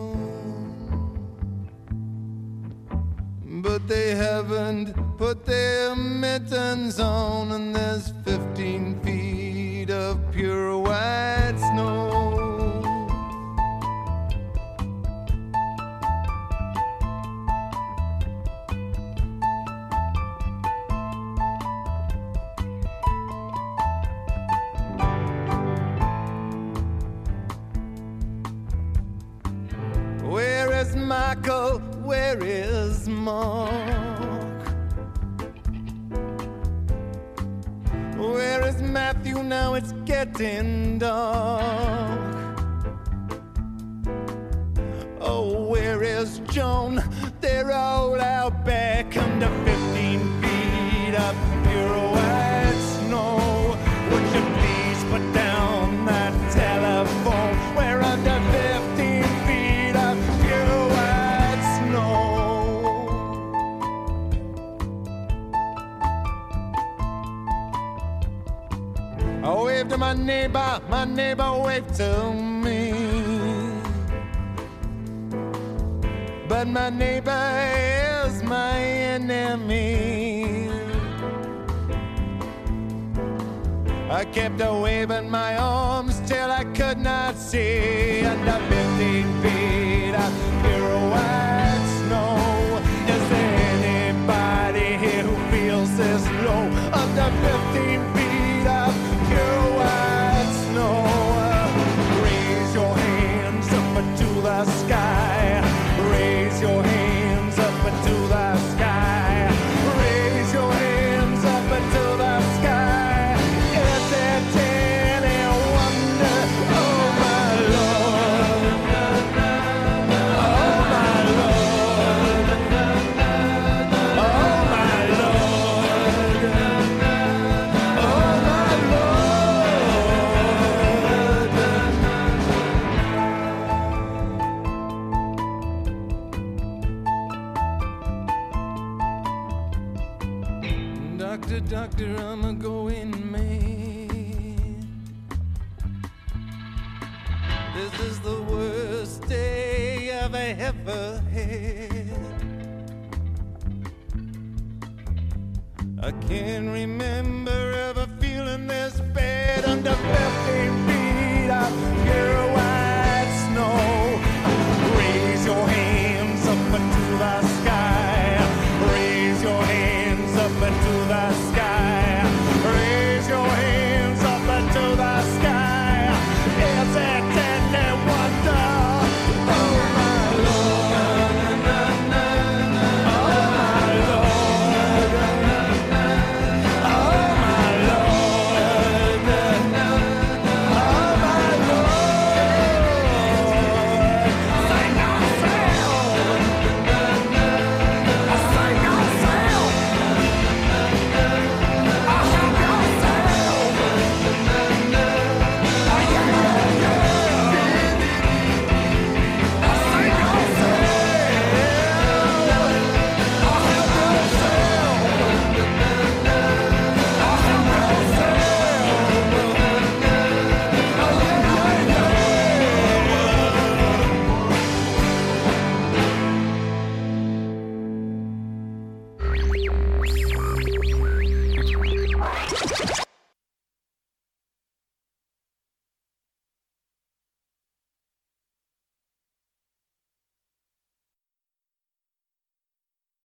But they haven't put their mittens on, and there's 50.